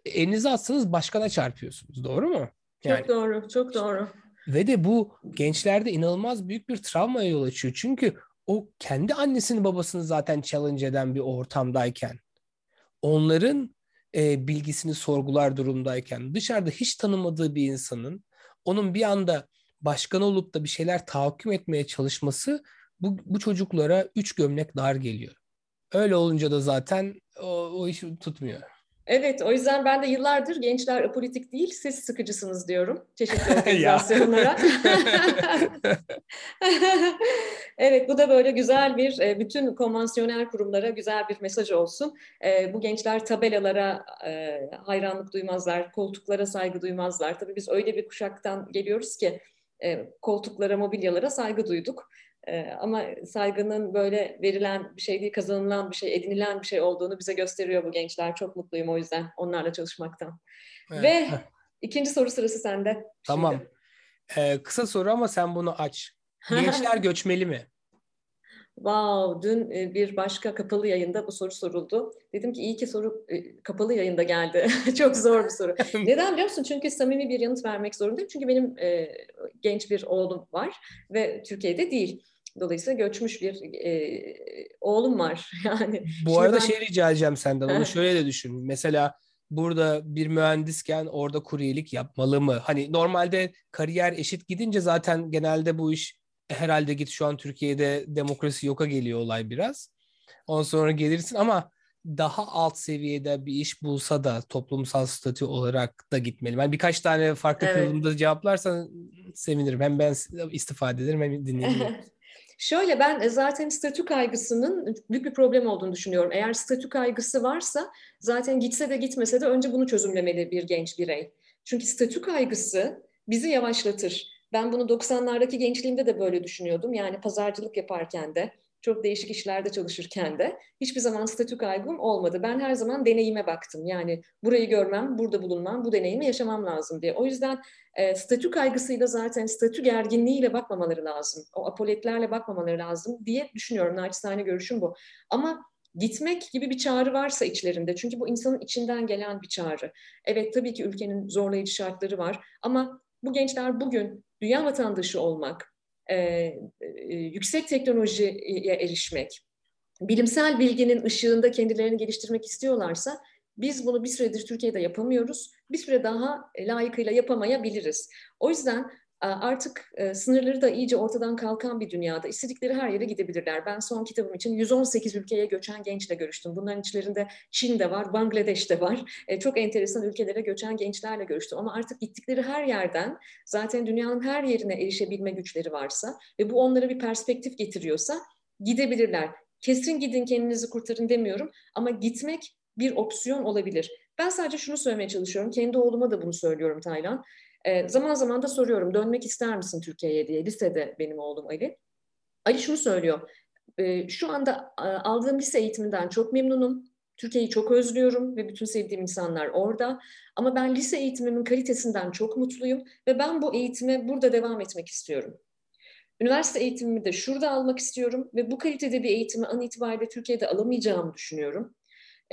elinize atsanız başkana çarpıyorsunuz. Doğru mu? Yani, çok doğru, çok doğru. Ve de bu gençlerde inanılmaz büyük bir travmaya yol açıyor. Çünkü o kendi annesini babasını zaten challenge eden bir ortamdayken, onların e, bilgisini sorgular durumdayken, dışarıda hiç tanımadığı bir insanın onun bir anda başkan olup da bir şeyler tahakküm etmeye çalışması bu, bu çocuklara üç gömlek dar geliyor. Öyle olunca da zaten o, o iş tutmuyor. Evet, o yüzden ben de yıllardır gençler apolitik değil, siz sıkıcısınız diyorum çeşitli organizasyonlara. evet, bu da böyle güzel bir, e, bütün konvansiyonel kurumlara güzel bir mesaj olsun. E, bu gençler tabelalara e, hayranlık duymazlar, koltuklara saygı duymazlar. Tabii biz öyle bir kuşaktan geliyoruz ki koltuklara, mobilyalara saygı duyduk. E, ama saygının böyle verilen bir şey değil, kazanılan bir şey, edinilen bir şey olduğunu bize gösteriyor bu gençler. Çok mutluyum o yüzden onlarla çalışmaktan. Evet. Ve ikinci soru sırası sende. Tamam. Ee, kısa soru ama sen bunu aç. Gençler göçmeli mi? Wow, dün e, bir başka kapalı yayında bu soru soruldu. Dedim ki iyi ki soru e, kapalı yayında geldi. Çok zor bir soru. Neden biliyor musun? Çünkü samimi bir yanıt vermek zorundayım. Çünkü benim e, genç bir oğlum var ve Türkiye'de değil. Dolayısıyla göçmüş bir e, oğlum var. Yani Bu arada ben... şey rica edeceğim senden. Onu şöyle de düşün. Mesela burada bir mühendisken orada kuryelik yapmalı mı? Hani normalde kariyer eşit gidince zaten genelde bu iş herhalde git şu an Türkiye'de demokrasi yoka geliyor olay biraz. Ondan sonra gelirsin ama daha alt seviyede bir iş bulsa da toplumsal statü olarak da gitmeli. Ben birkaç tane farklı evet. kırılımda cevaplarsan sevinirim. Hem ben istifade ederim hem dinleyebilirim. Şöyle ben zaten statü kaygısının büyük bir problem olduğunu düşünüyorum. Eğer statü kaygısı varsa zaten gitse de gitmese de önce bunu çözümlemeli bir genç birey. Çünkü statü kaygısı bizi yavaşlatır. Ben bunu 90'lardaki gençliğimde de böyle düşünüyordum. Yani pazarcılık yaparken de, çok değişik işlerde çalışırken de hiçbir zaman statü kaygım olmadı. Ben her zaman deneyime baktım. Yani burayı görmem, burada bulunmam, bu deneyimi yaşamam lazım diye. O yüzden e, statü kaygısıyla zaten statü gerginliğiyle bakmamaları lazım. O apoletlerle bakmamaları lazım diye düşünüyorum. Naçizane görüşüm bu. Ama gitmek gibi bir çağrı varsa içlerinde çünkü bu insanın içinden gelen bir çağrı. Evet tabii ki ülkenin zorlayıcı şartları var ama bu gençler bugün dünya vatandaşı olmak, e, e, yüksek teknolojiye erişmek, bilimsel bilginin ışığında kendilerini geliştirmek istiyorlarsa biz bunu bir süredir Türkiye'de yapamıyoruz. Bir süre daha layıkıyla yapamayabiliriz. O yüzden artık e, sınırları da iyice ortadan kalkan bir dünyada istedikleri her yere gidebilirler. Ben son kitabım için 118 ülkeye göçen gençle görüştüm. Bunların içlerinde Çin de var, Bangladeş de var. E, çok enteresan ülkelere göçen gençlerle görüştüm. Ama artık gittikleri her yerden zaten dünyanın her yerine erişebilme güçleri varsa ve bu onlara bir perspektif getiriyorsa gidebilirler. Kesin gidin kendinizi kurtarın demiyorum ama gitmek bir opsiyon olabilir. Ben sadece şunu söylemeye çalışıyorum. Kendi oğluma da bunu söylüyorum Taylan. E, zaman zaman da soruyorum dönmek ister misin Türkiye'ye diye lisede benim oğlum Ali. Ali şunu söylüyor. E, şu anda aldığım lise eğitiminden çok memnunum. Türkiye'yi çok özlüyorum ve bütün sevdiğim insanlar orada. Ama ben lise eğitimimin kalitesinden çok mutluyum ve ben bu eğitime burada devam etmek istiyorum. Üniversite eğitimimi de şurada almak istiyorum ve bu kalitede bir eğitimi an itibariyle Türkiye'de alamayacağımı düşünüyorum.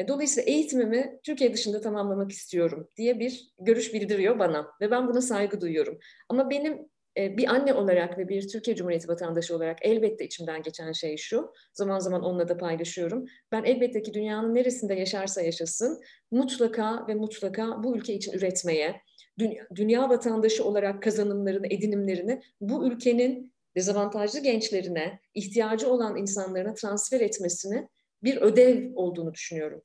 E, dolayısıyla eğitimimi Türkiye dışında tamamlamak istiyorum diye bir görüş bildiriyor bana ve ben buna saygı duyuyorum. Ama benim e, bir anne olarak ve bir Türkiye Cumhuriyeti vatandaşı olarak elbette içimden geçen şey şu, zaman zaman onunla da paylaşıyorum. Ben elbette ki dünyanın neresinde yaşarsa yaşasın mutlaka ve mutlaka bu ülke için üretmeye, dünya, dünya vatandaşı olarak kazanımlarını, edinimlerini bu ülkenin dezavantajlı gençlerine, ihtiyacı olan insanlarına transfer etmesini bir ödev olduğunu düşünüyorum.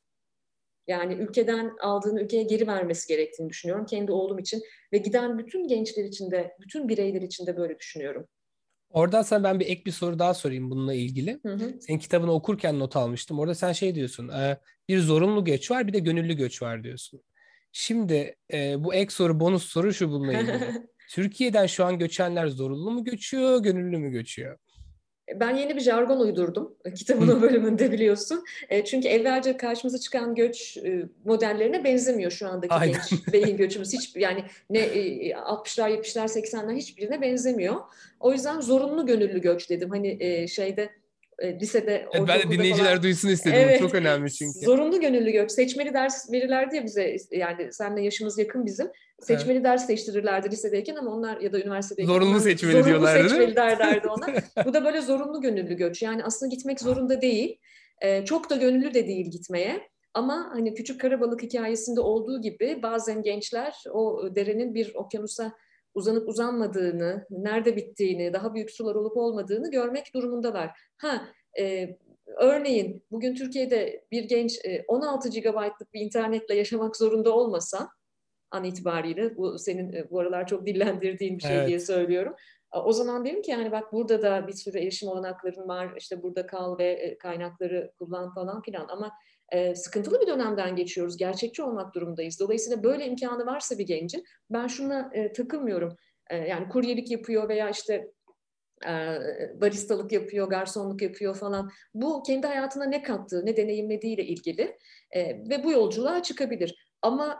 Yani ülkeden aldığını ülkeye geri vermesi gerektiğini düşünüyorum kendi oğlum için ve giden bütün gençler için de, bütün bireyler için de böyle düşünüyorum. Oradan sana ben bir ek bir soru daha sorayım bununla ilgili. Hı hı. Senin kitabını okurken not almıştım. Orada sen şey diyorsun, e, bir zorunlu göç var bir de gönüllü göç var diyorsun. Şimdi e, bu ek soru, bonus soru şu bununla ilgili. Türkiye'den şu an göçenler zorunlu mu göçüyor, gönüllü mü göçüyor? Ben yeni bir jargon uydurdum kitabın o bölümünde biliyorsun. E, çünkü evvelce karşımıza çıkan göç e, modellerine benzemiyor şu andaki Aynen. genç beyin göçümüz. Hiç yani ne 60'lar, 70'ler, 80'ler hiçbirine benzemiyor. O yüzden zorunlu gönüllü göç dedim. Hani şeyde lisede evet, ben de dinleyiciler falan. duysun istedim. Evet, çok önemli çünkü. Zorunlu gönüllü göç. Seçmeli ders verirlerdi ya bize yani seninle yaşımız yakın bizim. Seçmeli evet. ders seçtirirlerdi lisedeyken ama onlar ya da üniversitedeyken. Zorunlu seçmeli zorunlu diyorlardı Zorunlu seçmeli derlerdi ona. Bu da böyle zorunlu gönüllü göç. Yani aslında gitmek zorunda değil. Ee, çok da gönüllü de değil gitmeye. Ama hani küçük karabalık hikayesinde olduğu gibi bazen gençler o derenin bir okyanusa uzanıp uzanmadığını, nerede bittiğini, daha büyük sular olup olmadığını görmek durumundalar. Ha, e, örneğin bugün Türkiye'de bir genç e, 16 GB'lık bir internetle yaşamak zorunda olmasa an itibariyle bu senin e, bu aralar çok dillendirdiğin bir şey evet. diye söylüyorum. O zaman dedim ki yani bak burada da bir sürü erişim olanakların var. işte burada kal ve e, kaynakları kullan falan filan ama e, sıkıntılı bir dönemden geçiyoruz. Gerçekçi olmak durumundayız. Dolayısıyla böyle imkanı varsa bir gencin ben şuna e, takılmıyorum. E, yani kuryelik yapıyor veya işte baristalık yapıyor, garsonluk yapıyor falan. Bu kendi hayatına ne kattığı, ne deneyimlediğiyle ilgili ve bu yolculuğa çıkabilir. Ama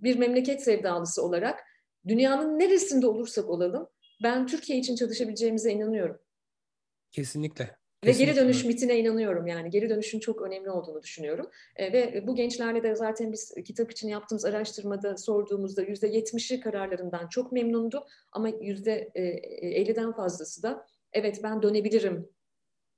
bir memleket sevdalısı olarak dünyanın neresinde olursak olalım ben Türkiye için çalışabileceğimize inanıyorum. Kesinlikle. Ve geri dönüş mitine inanıyorum yani. Geri dönüşün çok önemli olduğunu düşünüyorum. E, ve bu gençlerle de zaten biz kitap için yaptığımız araştırmada sorduğumuzda yüzde yetmişi kararlarından çok memnundu. Ama yüzde elliden fazlası da evet ben dönebilirim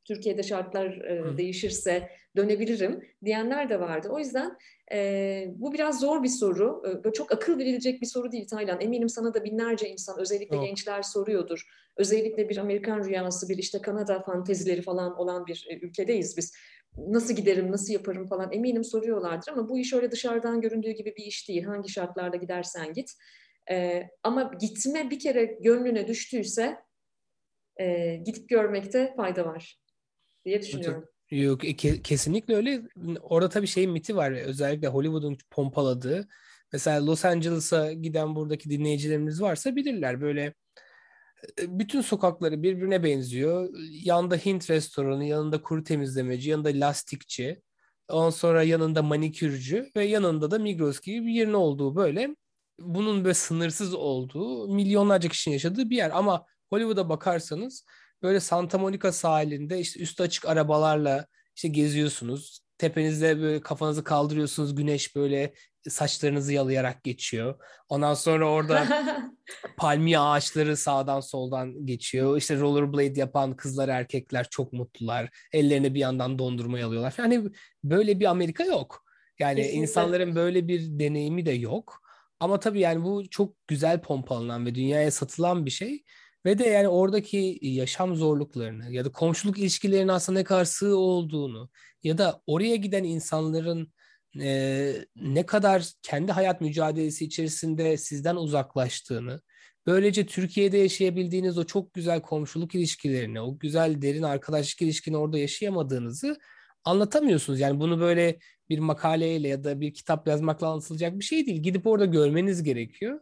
Türkiye'de şartlar e, değişirse dönebilirim diyenler de vardı. O yüzden e, bu biraz zor bir soru. E, çok akıl verilecek bir soru değil Taylan. Eminim sana da binlerce insan özellikle oh. gençler soruyordur. Özellikle bir Amerikan rüyası, bir işte Kanada fantezileri falan olan bir e, ülkedeyiz biz. Nasıl giderim, nasıl yaparım falan eminim soruyorlardır ama bu iş öyle dışarıdan göründüğü gibi bir iş değil. Hangi şartlarda gidersen git. E, ama gitme bir kere gönlüne düştüyse e, gidip görmekte fayda var diye düşünüyorum. Yok e, kesinlikle öyle. Orada tabii şey miti var. Özellikle Hollywood'un pompaladığı. Mesela Los Angeles'a giden buradaki dinleyicilerimiz varsa bilirler. Böyle e, bütün sokakları birbirine benziyor. Yanında Hint restoranı, yanında kuru temizlemeci, yanında lastikçi. Ondan sonra yanında manikürcü ve yanında da Migros gibi bir yerin olduğu böyle bunun böyle sınırsız olduğu milyonlarca kişinin yaşadığı bir yer. Ama Hollywood'a bakarsanız böyle Santa Monica sahilinde işte üstü açık arabalarla işte geziyorsunuz. Tepenizde böyle kafanızı kaldırıyorsunuz. Güneş böyle saçlarınızı yalayarak geçiyor. Ondan sonra orada palmiye ağaçları sağdan soldan geçiyor. İşte rollerblade yapan kızlar erkekler çok mutlular. Ellerine bir yandan dondurma alıyorlar. Yani böyle bir Amerika yok. Yani Kesinlikle. insanların böyle bir deneyimi de yok. Ama tabii yani bu çok güzel pompalanan ve dünyaya satılan bir şey. Ve de yani oradaki yaşam zorluklarını ya da komşuluk ilişkilerinin aslında ne kadar sığ olduğunu ya da oraya giden insanların e, ne kadar kendi hayat mücadelesi içerisinde sizden uzaklaştığını, böylece Türkiye'de yaşayabildiğiniz o çok güzel komşuluk ilişkilerini, o güzel derin arkadaşlık ilişkini orada yaşayamadığınızı anlatamıyorsunuz. Yani bunu böyle bir makaleyle ya da bir kitap yazmakla anlatılacak bir şey değil. Gidip orada görmeniz gerekiyor.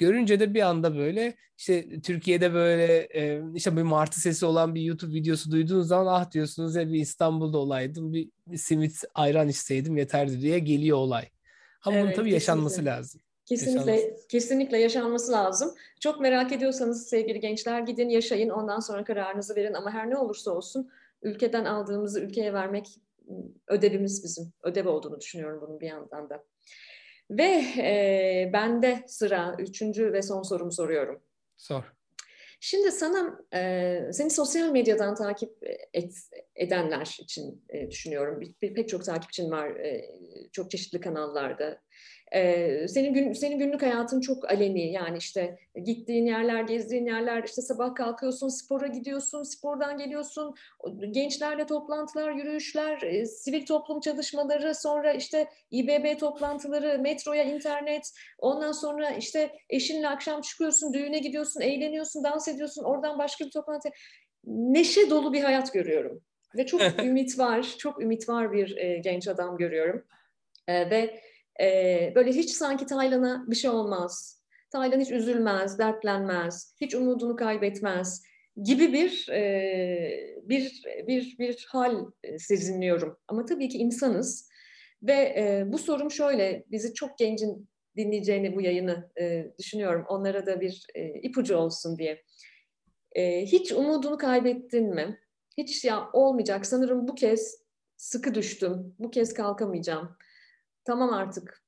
Görünce de bir anda böyle işte Türkiye'de böyle e, işte bir martı sesi olan bir YouTube videosu duyduğunuz zaman ah diyorsunuz ya bir İstanbul'da olaydım bir, simit ayran içseydim yeterdi diye geliyor olay. Ama evet, bunun tabii yaşanması lazım. Kesinlikle yaşanması. kesinlikle yaşanması lazım. Çok merak ediyorsanız sevgili gençler gidin yaşayın ondan sonra kararınızı verin ama her ne olursa olsun ülkeden aldığımızı ülkeye vermek ödevimiz bizim. Ödev olduğunu düşünüyorum bunun bir yandan da. Ve e, bende sıra üçüncü ve son sorumu soruyorum. Sor. Şimdi sana e, seni sosyal medyadan takip et, edenler için e, düşünüyorum. Bir, bir, pek çok takipçin var e, çok çeşitli kanallarda. Ee, senin gün, senin günlük hayatın çok aleni yani işte gittiğin yerler, gezdiğin yerler, işte sabah kalkıyorsun, spora gidiyorsun, spordan geliyorsun, gençlerle toplantılar, yürüyüşler, e, sivil toplum çalışmaları, sonra işte İBB toplantıları, metroya, internet, ondan sonra işte eşinle akşam çıkıyorsun, düğüne gidiyorsun, eğleniyorsun, dans ediyorsun, oradan başka bir toplantı. Neşe dolu bir hayat görüyorum ve çok ümit var, çok ümit var bir e, genç adam görüyorum. E, ve e, böyle hiç sanki Taylan'a bir şey olmaz. Taylan hiç üzülmez, dertlenmez, hiç umudunu kaybetmez gibi bir e, bir bir bir hal sezinliyorum. Ama tabii ki insanız ve e, bu sorum şöyle, bizi çok gencin dinleyeceğini bu yayını e, düşünüyorum. Onlara da bir e, ipucu olsun diye. E, hiç umudunu kaybettin mi? Hiç ya olmayacak. Sanırım bu kez sıkı düştüm. Bu kez kalkamayacağım tamam artık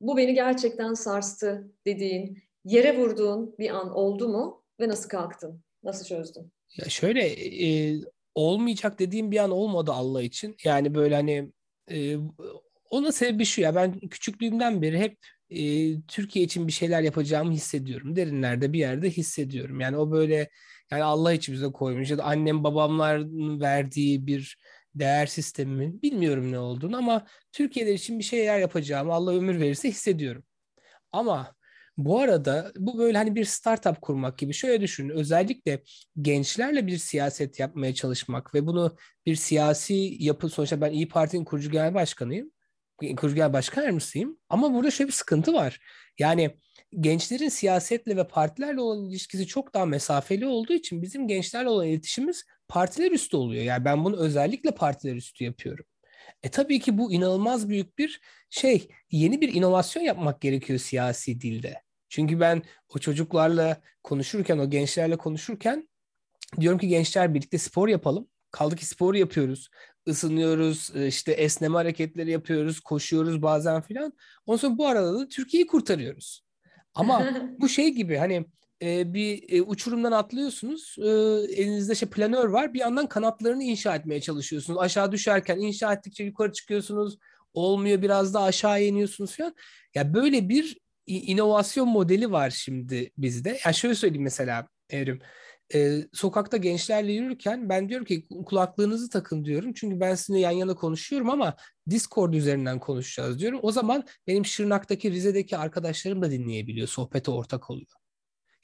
bu beni gerçekten sarstı dediğin, yere vurduğun bir an oldu mu ve nasıl kalktın? Nasıl çözdün? Ya şöyle e, olmayacak dediğim bir an olmadı Allah için. Yani böyle hani e, onun sebebi şu ya ben küçüklüğümden beri hep e, Türkiye için bir şeyler yapacağımı hissediyorum. Derinlerde bir yerde hissediyorum. Yani o böyle yani Allah için bize koymuş ya da annem babamların verdiği bir değer sistemimin bilmiyorum ne olduğunu ama Türkiye'de için bir şeyler yapacağımı Allah ömür verirse hissediyorum. Ama bu arada bu böyle hani bir startup kurmak gibi şöyle düşünün. Özellikle gençlerle bir siyaset yapmaya çalışmak ve bunu bir siyasi yapı sonuçta ben İyi Parti'nin kurucu genel başkanıyım. kurucu genel başkan yardımcısıyım. Ama burada şöyle bir sıkıntı var. Yani gençlerin siyasetle ve partilerle olan ilişkisi çok daha mesafeli olduğu için bizim gençlerle olan iletişimimiz partiler üstü oluyor. Yani ben bunu özellikle partiler üstü yapıyorum. E tabii ki bu inanılmaz büyük bir şey. Yeni bir inovasyon yapmak gerekiyor siyasi dilde. Çünkü ben o çocuklarla konuşurken, o gençlerle konuşurken diyorum ki gençler birlikte spor yapalım. Kaldı ki spor yapıyoruz. ısınıyoruz, e, işte esneme hareketleri yapıyoruz, koşuyoruz bazen filan. Ondan sonra bu arada da Türkiye'yi kurtarıyoruz. Ama bu şey gibi hani e, bir e, uçurumdan atlıyorsunuz. E, elinizde şey planör var. Bir yandan kanatlarını inşa etmeye çalışıyorsunuz. Aşağı düşerken inşa ettikçe yukarı çıkıyorsunuz. Olmuyor biraz da aşağı iniyorsunuz falan. Ya böyle bir inovasyon modeli var şimdi bizde. Ya şöyle söyleyeyim mesela Evrim. E, sokakta gençlerle yürürken ben diyorum ki kulaklığınızı takın diyorum. Çünkü ben sizinle yan yana konuşuyorum ama Discord üzerinden konuşacağız diyorum. O zaman benim Şırnak'taki Rize'deki arkadaşlarım da dinleyebiliyor. Sohbete ortak oluyor.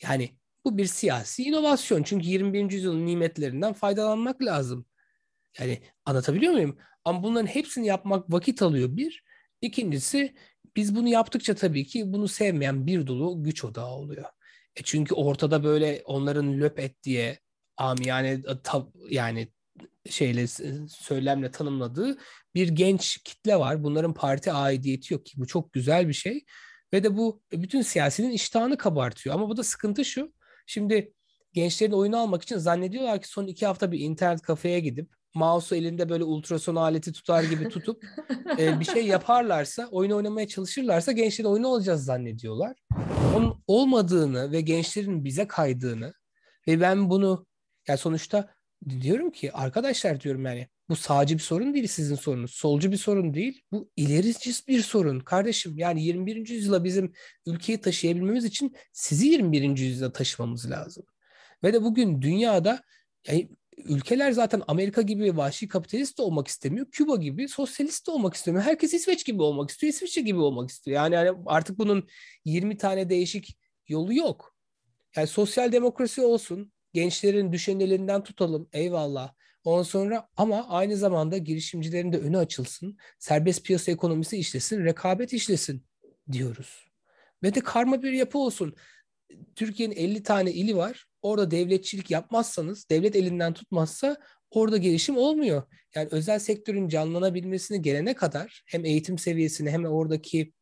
Yani bu bir siyasi inovasyon. Çünkü 21. yüzyılın nimetlerinden faydalanmak lazım. Yani anlatabiliyor muyum? Ama bunların hepsini yapmak vakit alıyor bir. İkincisi biz bunu yaptıkça tabii ki bunu sevmeyen bir dolu güç odağı oluyor. E çünkü ortada böyle onların löp et diye yani e, tab, yani şeyle söylemle tanımladığı bir genç kitle var. Bunların parti aidiyeti yok ki bu çok güzel bir şey. Ve de bu bütün siyasinin iştahını kabartıyor. Ama bu da sıkıntı şu. Şimdi gençlerin oyunu almak için zannediyorlar ki son iki hafta bir internet kafeye gidip mouse'u elinde böyle ultrason aleti tutar gibi tutup e, bir şey yaparlarsa, oyun oynamaya çalışırlarsa gençlerin oyunu olacağız zannediyorlar. Onun olmadığını ve gençlerin bize kaydığını ve ben bunu yani sonuçta diyorum ki arkadaşlar diyorum yani bu sağcı bir sorun değil sizin sorunuz. Solcu bir sorun değil. Bu ilerici bir sorun kardeşim. Yani 21. yüzyıla bizim ülkeyi taşıyabilmemiz için sizi 21. yüzyıla taşımamız lazım. Ve de bugün dünyada yani ülkeler zaten Amerika gibi vahşi kapitalist de olmak istemiyor. Küba gibi sosyalist de olmak istemiyor. Herkes İsveç gibi olmak istiyor. İsviçre gibi olmak istiyor. Yani, yani artık bunun 20 tane değişik yolu yok. Yani sosyal demokrasi olsun. Gençlerin düşen elinden tutalım. Eyvallah. Ondan sonra ama aynı zamanda girişimcilerin de önü açılsın. Serbest piyasa ekonomisi işlesin. Rekabet işlesin diyoruz. Ve de karma bir yapı olsun. Türkiye'nin 50 tane ili var. Orada devletçilik yapmazsanız, devlet elinden tutmazsa orada gelişim olmuyor. Yani özel sektörün canlanabilmesini gelene kadar hem eğitim seviyesini hem oradaki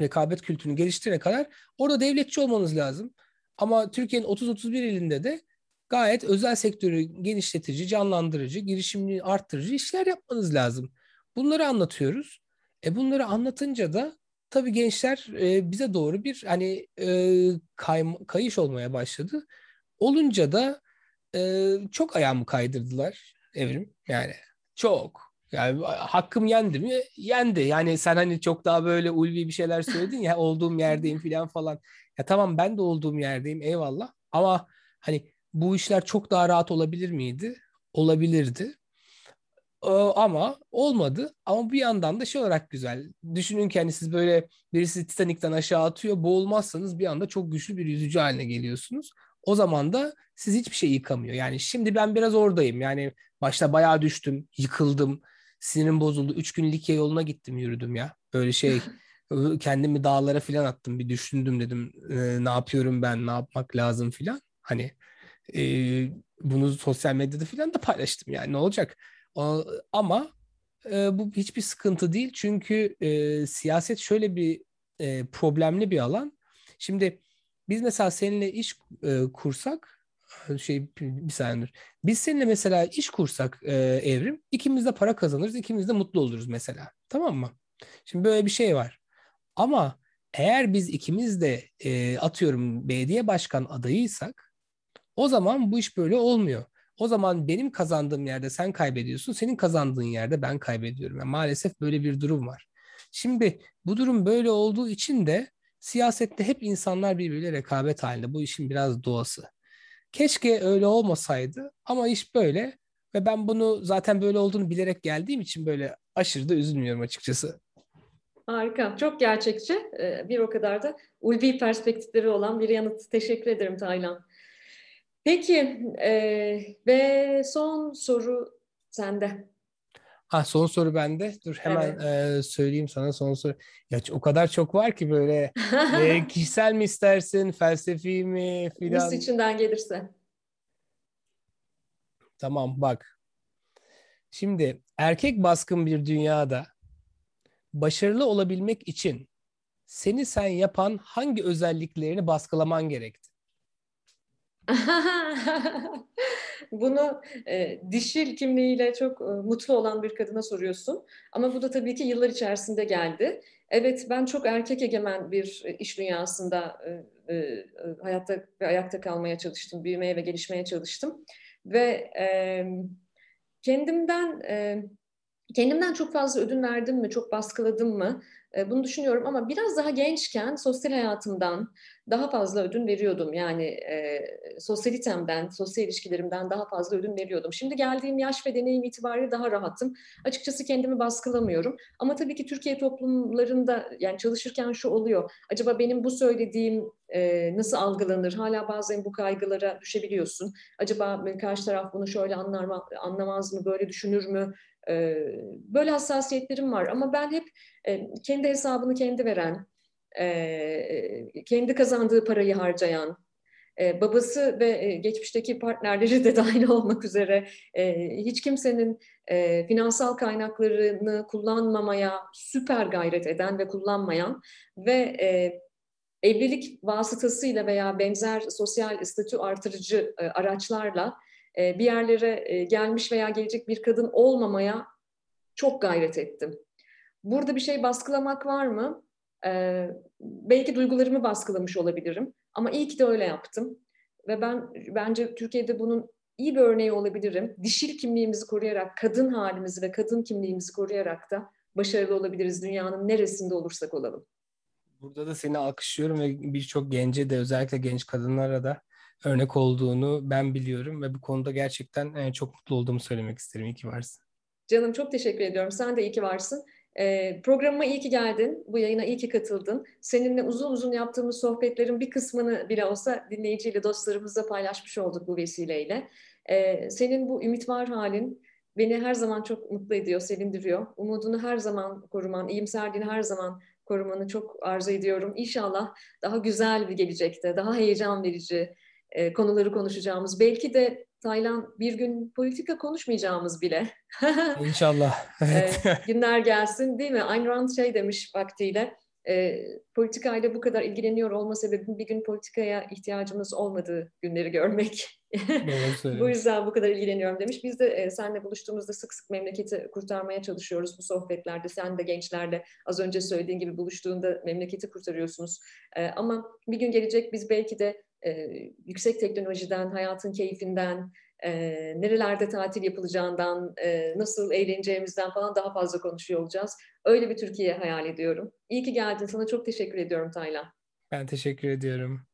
rekabet kültürünü geliştirene kadar orada devletçi olmanız lazım. Ama Türkiye'nin 30-31 ilinde de gayet özel sektörü genişletici, canlandırıcı, girişimini arttırıcı işler yapmanız lazım. Bunları anlatıyoruz. E bunları anlatınca da tabii gençler e, bize doğru bir hani e, kay, kayış olmaya başladı. Olunca da e, çok ayağımı kaydırdılar evrim yani çok. Yani hakkım yendi mi? Yendi. Yani sen hani çok daha böyle ulvi bir şeyler söyledin ya olduğum yerdeyim falan falan. Ya tamam ben de olduğum yerdeyim eyvallah. Ama hani bu işler çok daha rahat olabilir miydi? Olabilirdi. Ee, ama olmadı. Ama bir yandan da şey olarak güzel. Düşünün ki hani siz böyle birisi Titanik'ten aşağı atıyor. Boğulmazsanız bir anda çok güçlü bir yüzücü haline geliyorsunuz. O zaman da siz hiçbir şey yıkamıyor. Yani şimdi ben biraz oradayım. Yani başta bayağı düştüm, yıkıldım. Sinirim bozuldu. Üç gün Likya yoluna gittim yürüdüm ya. Böyle şey kendimi dağlara falan attım. Bir düşündüm dedim e, ne yapıyorum ben, ne yapmak lazım falan. Hani e, bunu sosyal medyada falan da paylaştım yani ne olacak. O, ama e, bu hiçbir sıkıntı değil. Çünkü e, siyaset şöyle bir e, problemli bir alan. Şimdi biz mesela seninle iş e, kursak şey bir saniye Biz seninle mesela iş kursak e, evrim ikimiz de para kazanırız ikimiz de mutlu oluruz mesela. Tamam mı? Şimdi böyle bir şey var. Ama eğer biz ikimiz de e, atıyorum belediye başkan adayıysak o zaman bu iş böyle olmuyor. O zaman benim kazandığım yerde sen kaybediyorsun, senin kazandığın yerde ben kaybediyorum. Yani maalesef böyle bir durum var. Şimdi bu durum böyle olduğu için de Siyasette hep insanlar birbiriyle rekabet halinde. Bu işin biraz doğası. Keşke öyle olmasaydı ama iş böyle ve ben bunu zaten böyle olduğunu bilerek geldiğim için böyle aşırı da üzülmüyorum açıkçası. Harika, çok gerçekçi. Ee, bir o kadar da ulvi perspektifleri olan bir yanıt. Teşekkür ederim Taylan. Peki e, ve son soru sende. Ha son soru bende. Dur hemen evet. e, söyleyeyim sana son soru. Ya o kadar çok var ki böyle e, kişisel mi istersin, felsefi mi filan. Nasıl içinden gelirse. Tamam bak. Şimdi erkek baskın bir dünyada başarılı olabilmek için seni sen yapan hangi özelliklerini baskılaman gerekti? Bunu e, dişil kimliğiyle çok e, mutlu olan bir kadına soruyorsun. Ama bu da tabii ki yıllar içerisinde geldi. Evet ben çok erkek egemen bir e, iş dünyasında e, e, hayatta ve ayakta kalmaya çalıştım, büyümeye ve gelişmeye çalıştım. Ve e, kendimden e, kendimden çok fazla ödün verdim mi, çok baskıladım mı? Bunu düşünüyorum ama biraz daha gençken sosyal hayatımdan daha fazla ödün veriyordum. Yani e, sosyalitemden, sosyal ilişkilerimden daha fazla ödün veriyordum. Şimdi geldiğim yaş ve deneyim itibariyle daha rahatım. Açıkçası kendimi baskılamıyorum. Ama tabii ki Türkiye toplumlarında yani çalışırken şu oluyor. Acaba benim bu söylediğim e, nasıl algılanır? Hala bazen bu kaygılara düşebiliyorsun. Acaba karşı taraf bunu şöyle anlar mı, anlamaz mı, böyle düşünür mü? E, böyle hassasiyetlerim var. Ama ben hep e, kendi hesabını kendi veren, e, kendi kazandığı parayı harcayan, babası ve geçmişteki partnerleri de dahil olmak üzere hiç kimsenin finansal kaynaklarını kullanmamaya süper gayret eden ve kullanmayan ve evlilik vasıtasıyla veya benzer sosyal statü artırıcı araçlarla bir yerlere e, gelmiş veya gelecek bir kadın olmamaya çok gayret ettim. Burada bir şey baskılamak var mı? Ee, belki duygularımı baskılamış olabilirim. Ama iyi ki de öyle yaptım. Ve ben bence Türkiye'de bunun iyi bir örneği olabilirim. Dişil kimliğimizi koruyarak, kadın halimizi ve kadın kimliğimizi koruyarak da başarılı olabiliriz dünyanın neresinde olursak olalım. Burada da seni alkışlıyorum ve birçok gence de özellikle genç kadınlara da örnek olduğunu ben biliyorum ve bu konuda gerçekten çok mutlu olduğumu söylemek isterim. İyi ki varsın. Canım çok teşekkür ediyorum. Sen de iyi ki varsın. E, programıma iyi ki geldin. Bu yayına iyi ki katıldın. Seninle uzun uzun yaptığımız sohbetlerin bir kısmını bile olsa dinleyiciyle, dostlarımızla paylaşmış olduk bu vesileyle. E, senin bu ümit var halin beni her zaman çok mutlu ediyor, sevindiriyor. Umudunu her zaman koruman, iyimserliğini her zaman korumanı çok arzu ediyorum. İnşallah daha güzel bir gelecekte, daha heyecan verici e, konuları konuşacağımız, belki de Taylan bir gün politika konuşmayacağımız bile. İnşallah. Evet. e, günler gelsin değil mi? Ayn Rand şey demiş vaktiyle. E, politikayla bu kadar ilgileniyor olma sebebim bir gün politikaya ihtiyacımız olmadığı günleri görmek. bu yüzden bu kadar ilgileniyorum demiş. Biz de e, seninle buluştuğumuzda sık sık memleketi kurtarmaya çalışıyoruz bu sohbetlerde. Sen de gençlerle az önce söylediğin gibi buluştuğunda memleketi kurtarıyorsunuz. E, ama bir gün gelecek biz belki de e, yüksek teknolojiden, hayatın keyfinden, e, nerelerde tatil yapılacağından, e, nasıl eğleneceğimizden falan daha fazla konuşuyor olacağız. Öyle bir Türkiye hayal ediyorum. İyi ki geldin. Sana çok teşekkür ediyorum Taylan. Ben teşekkür ediyorum.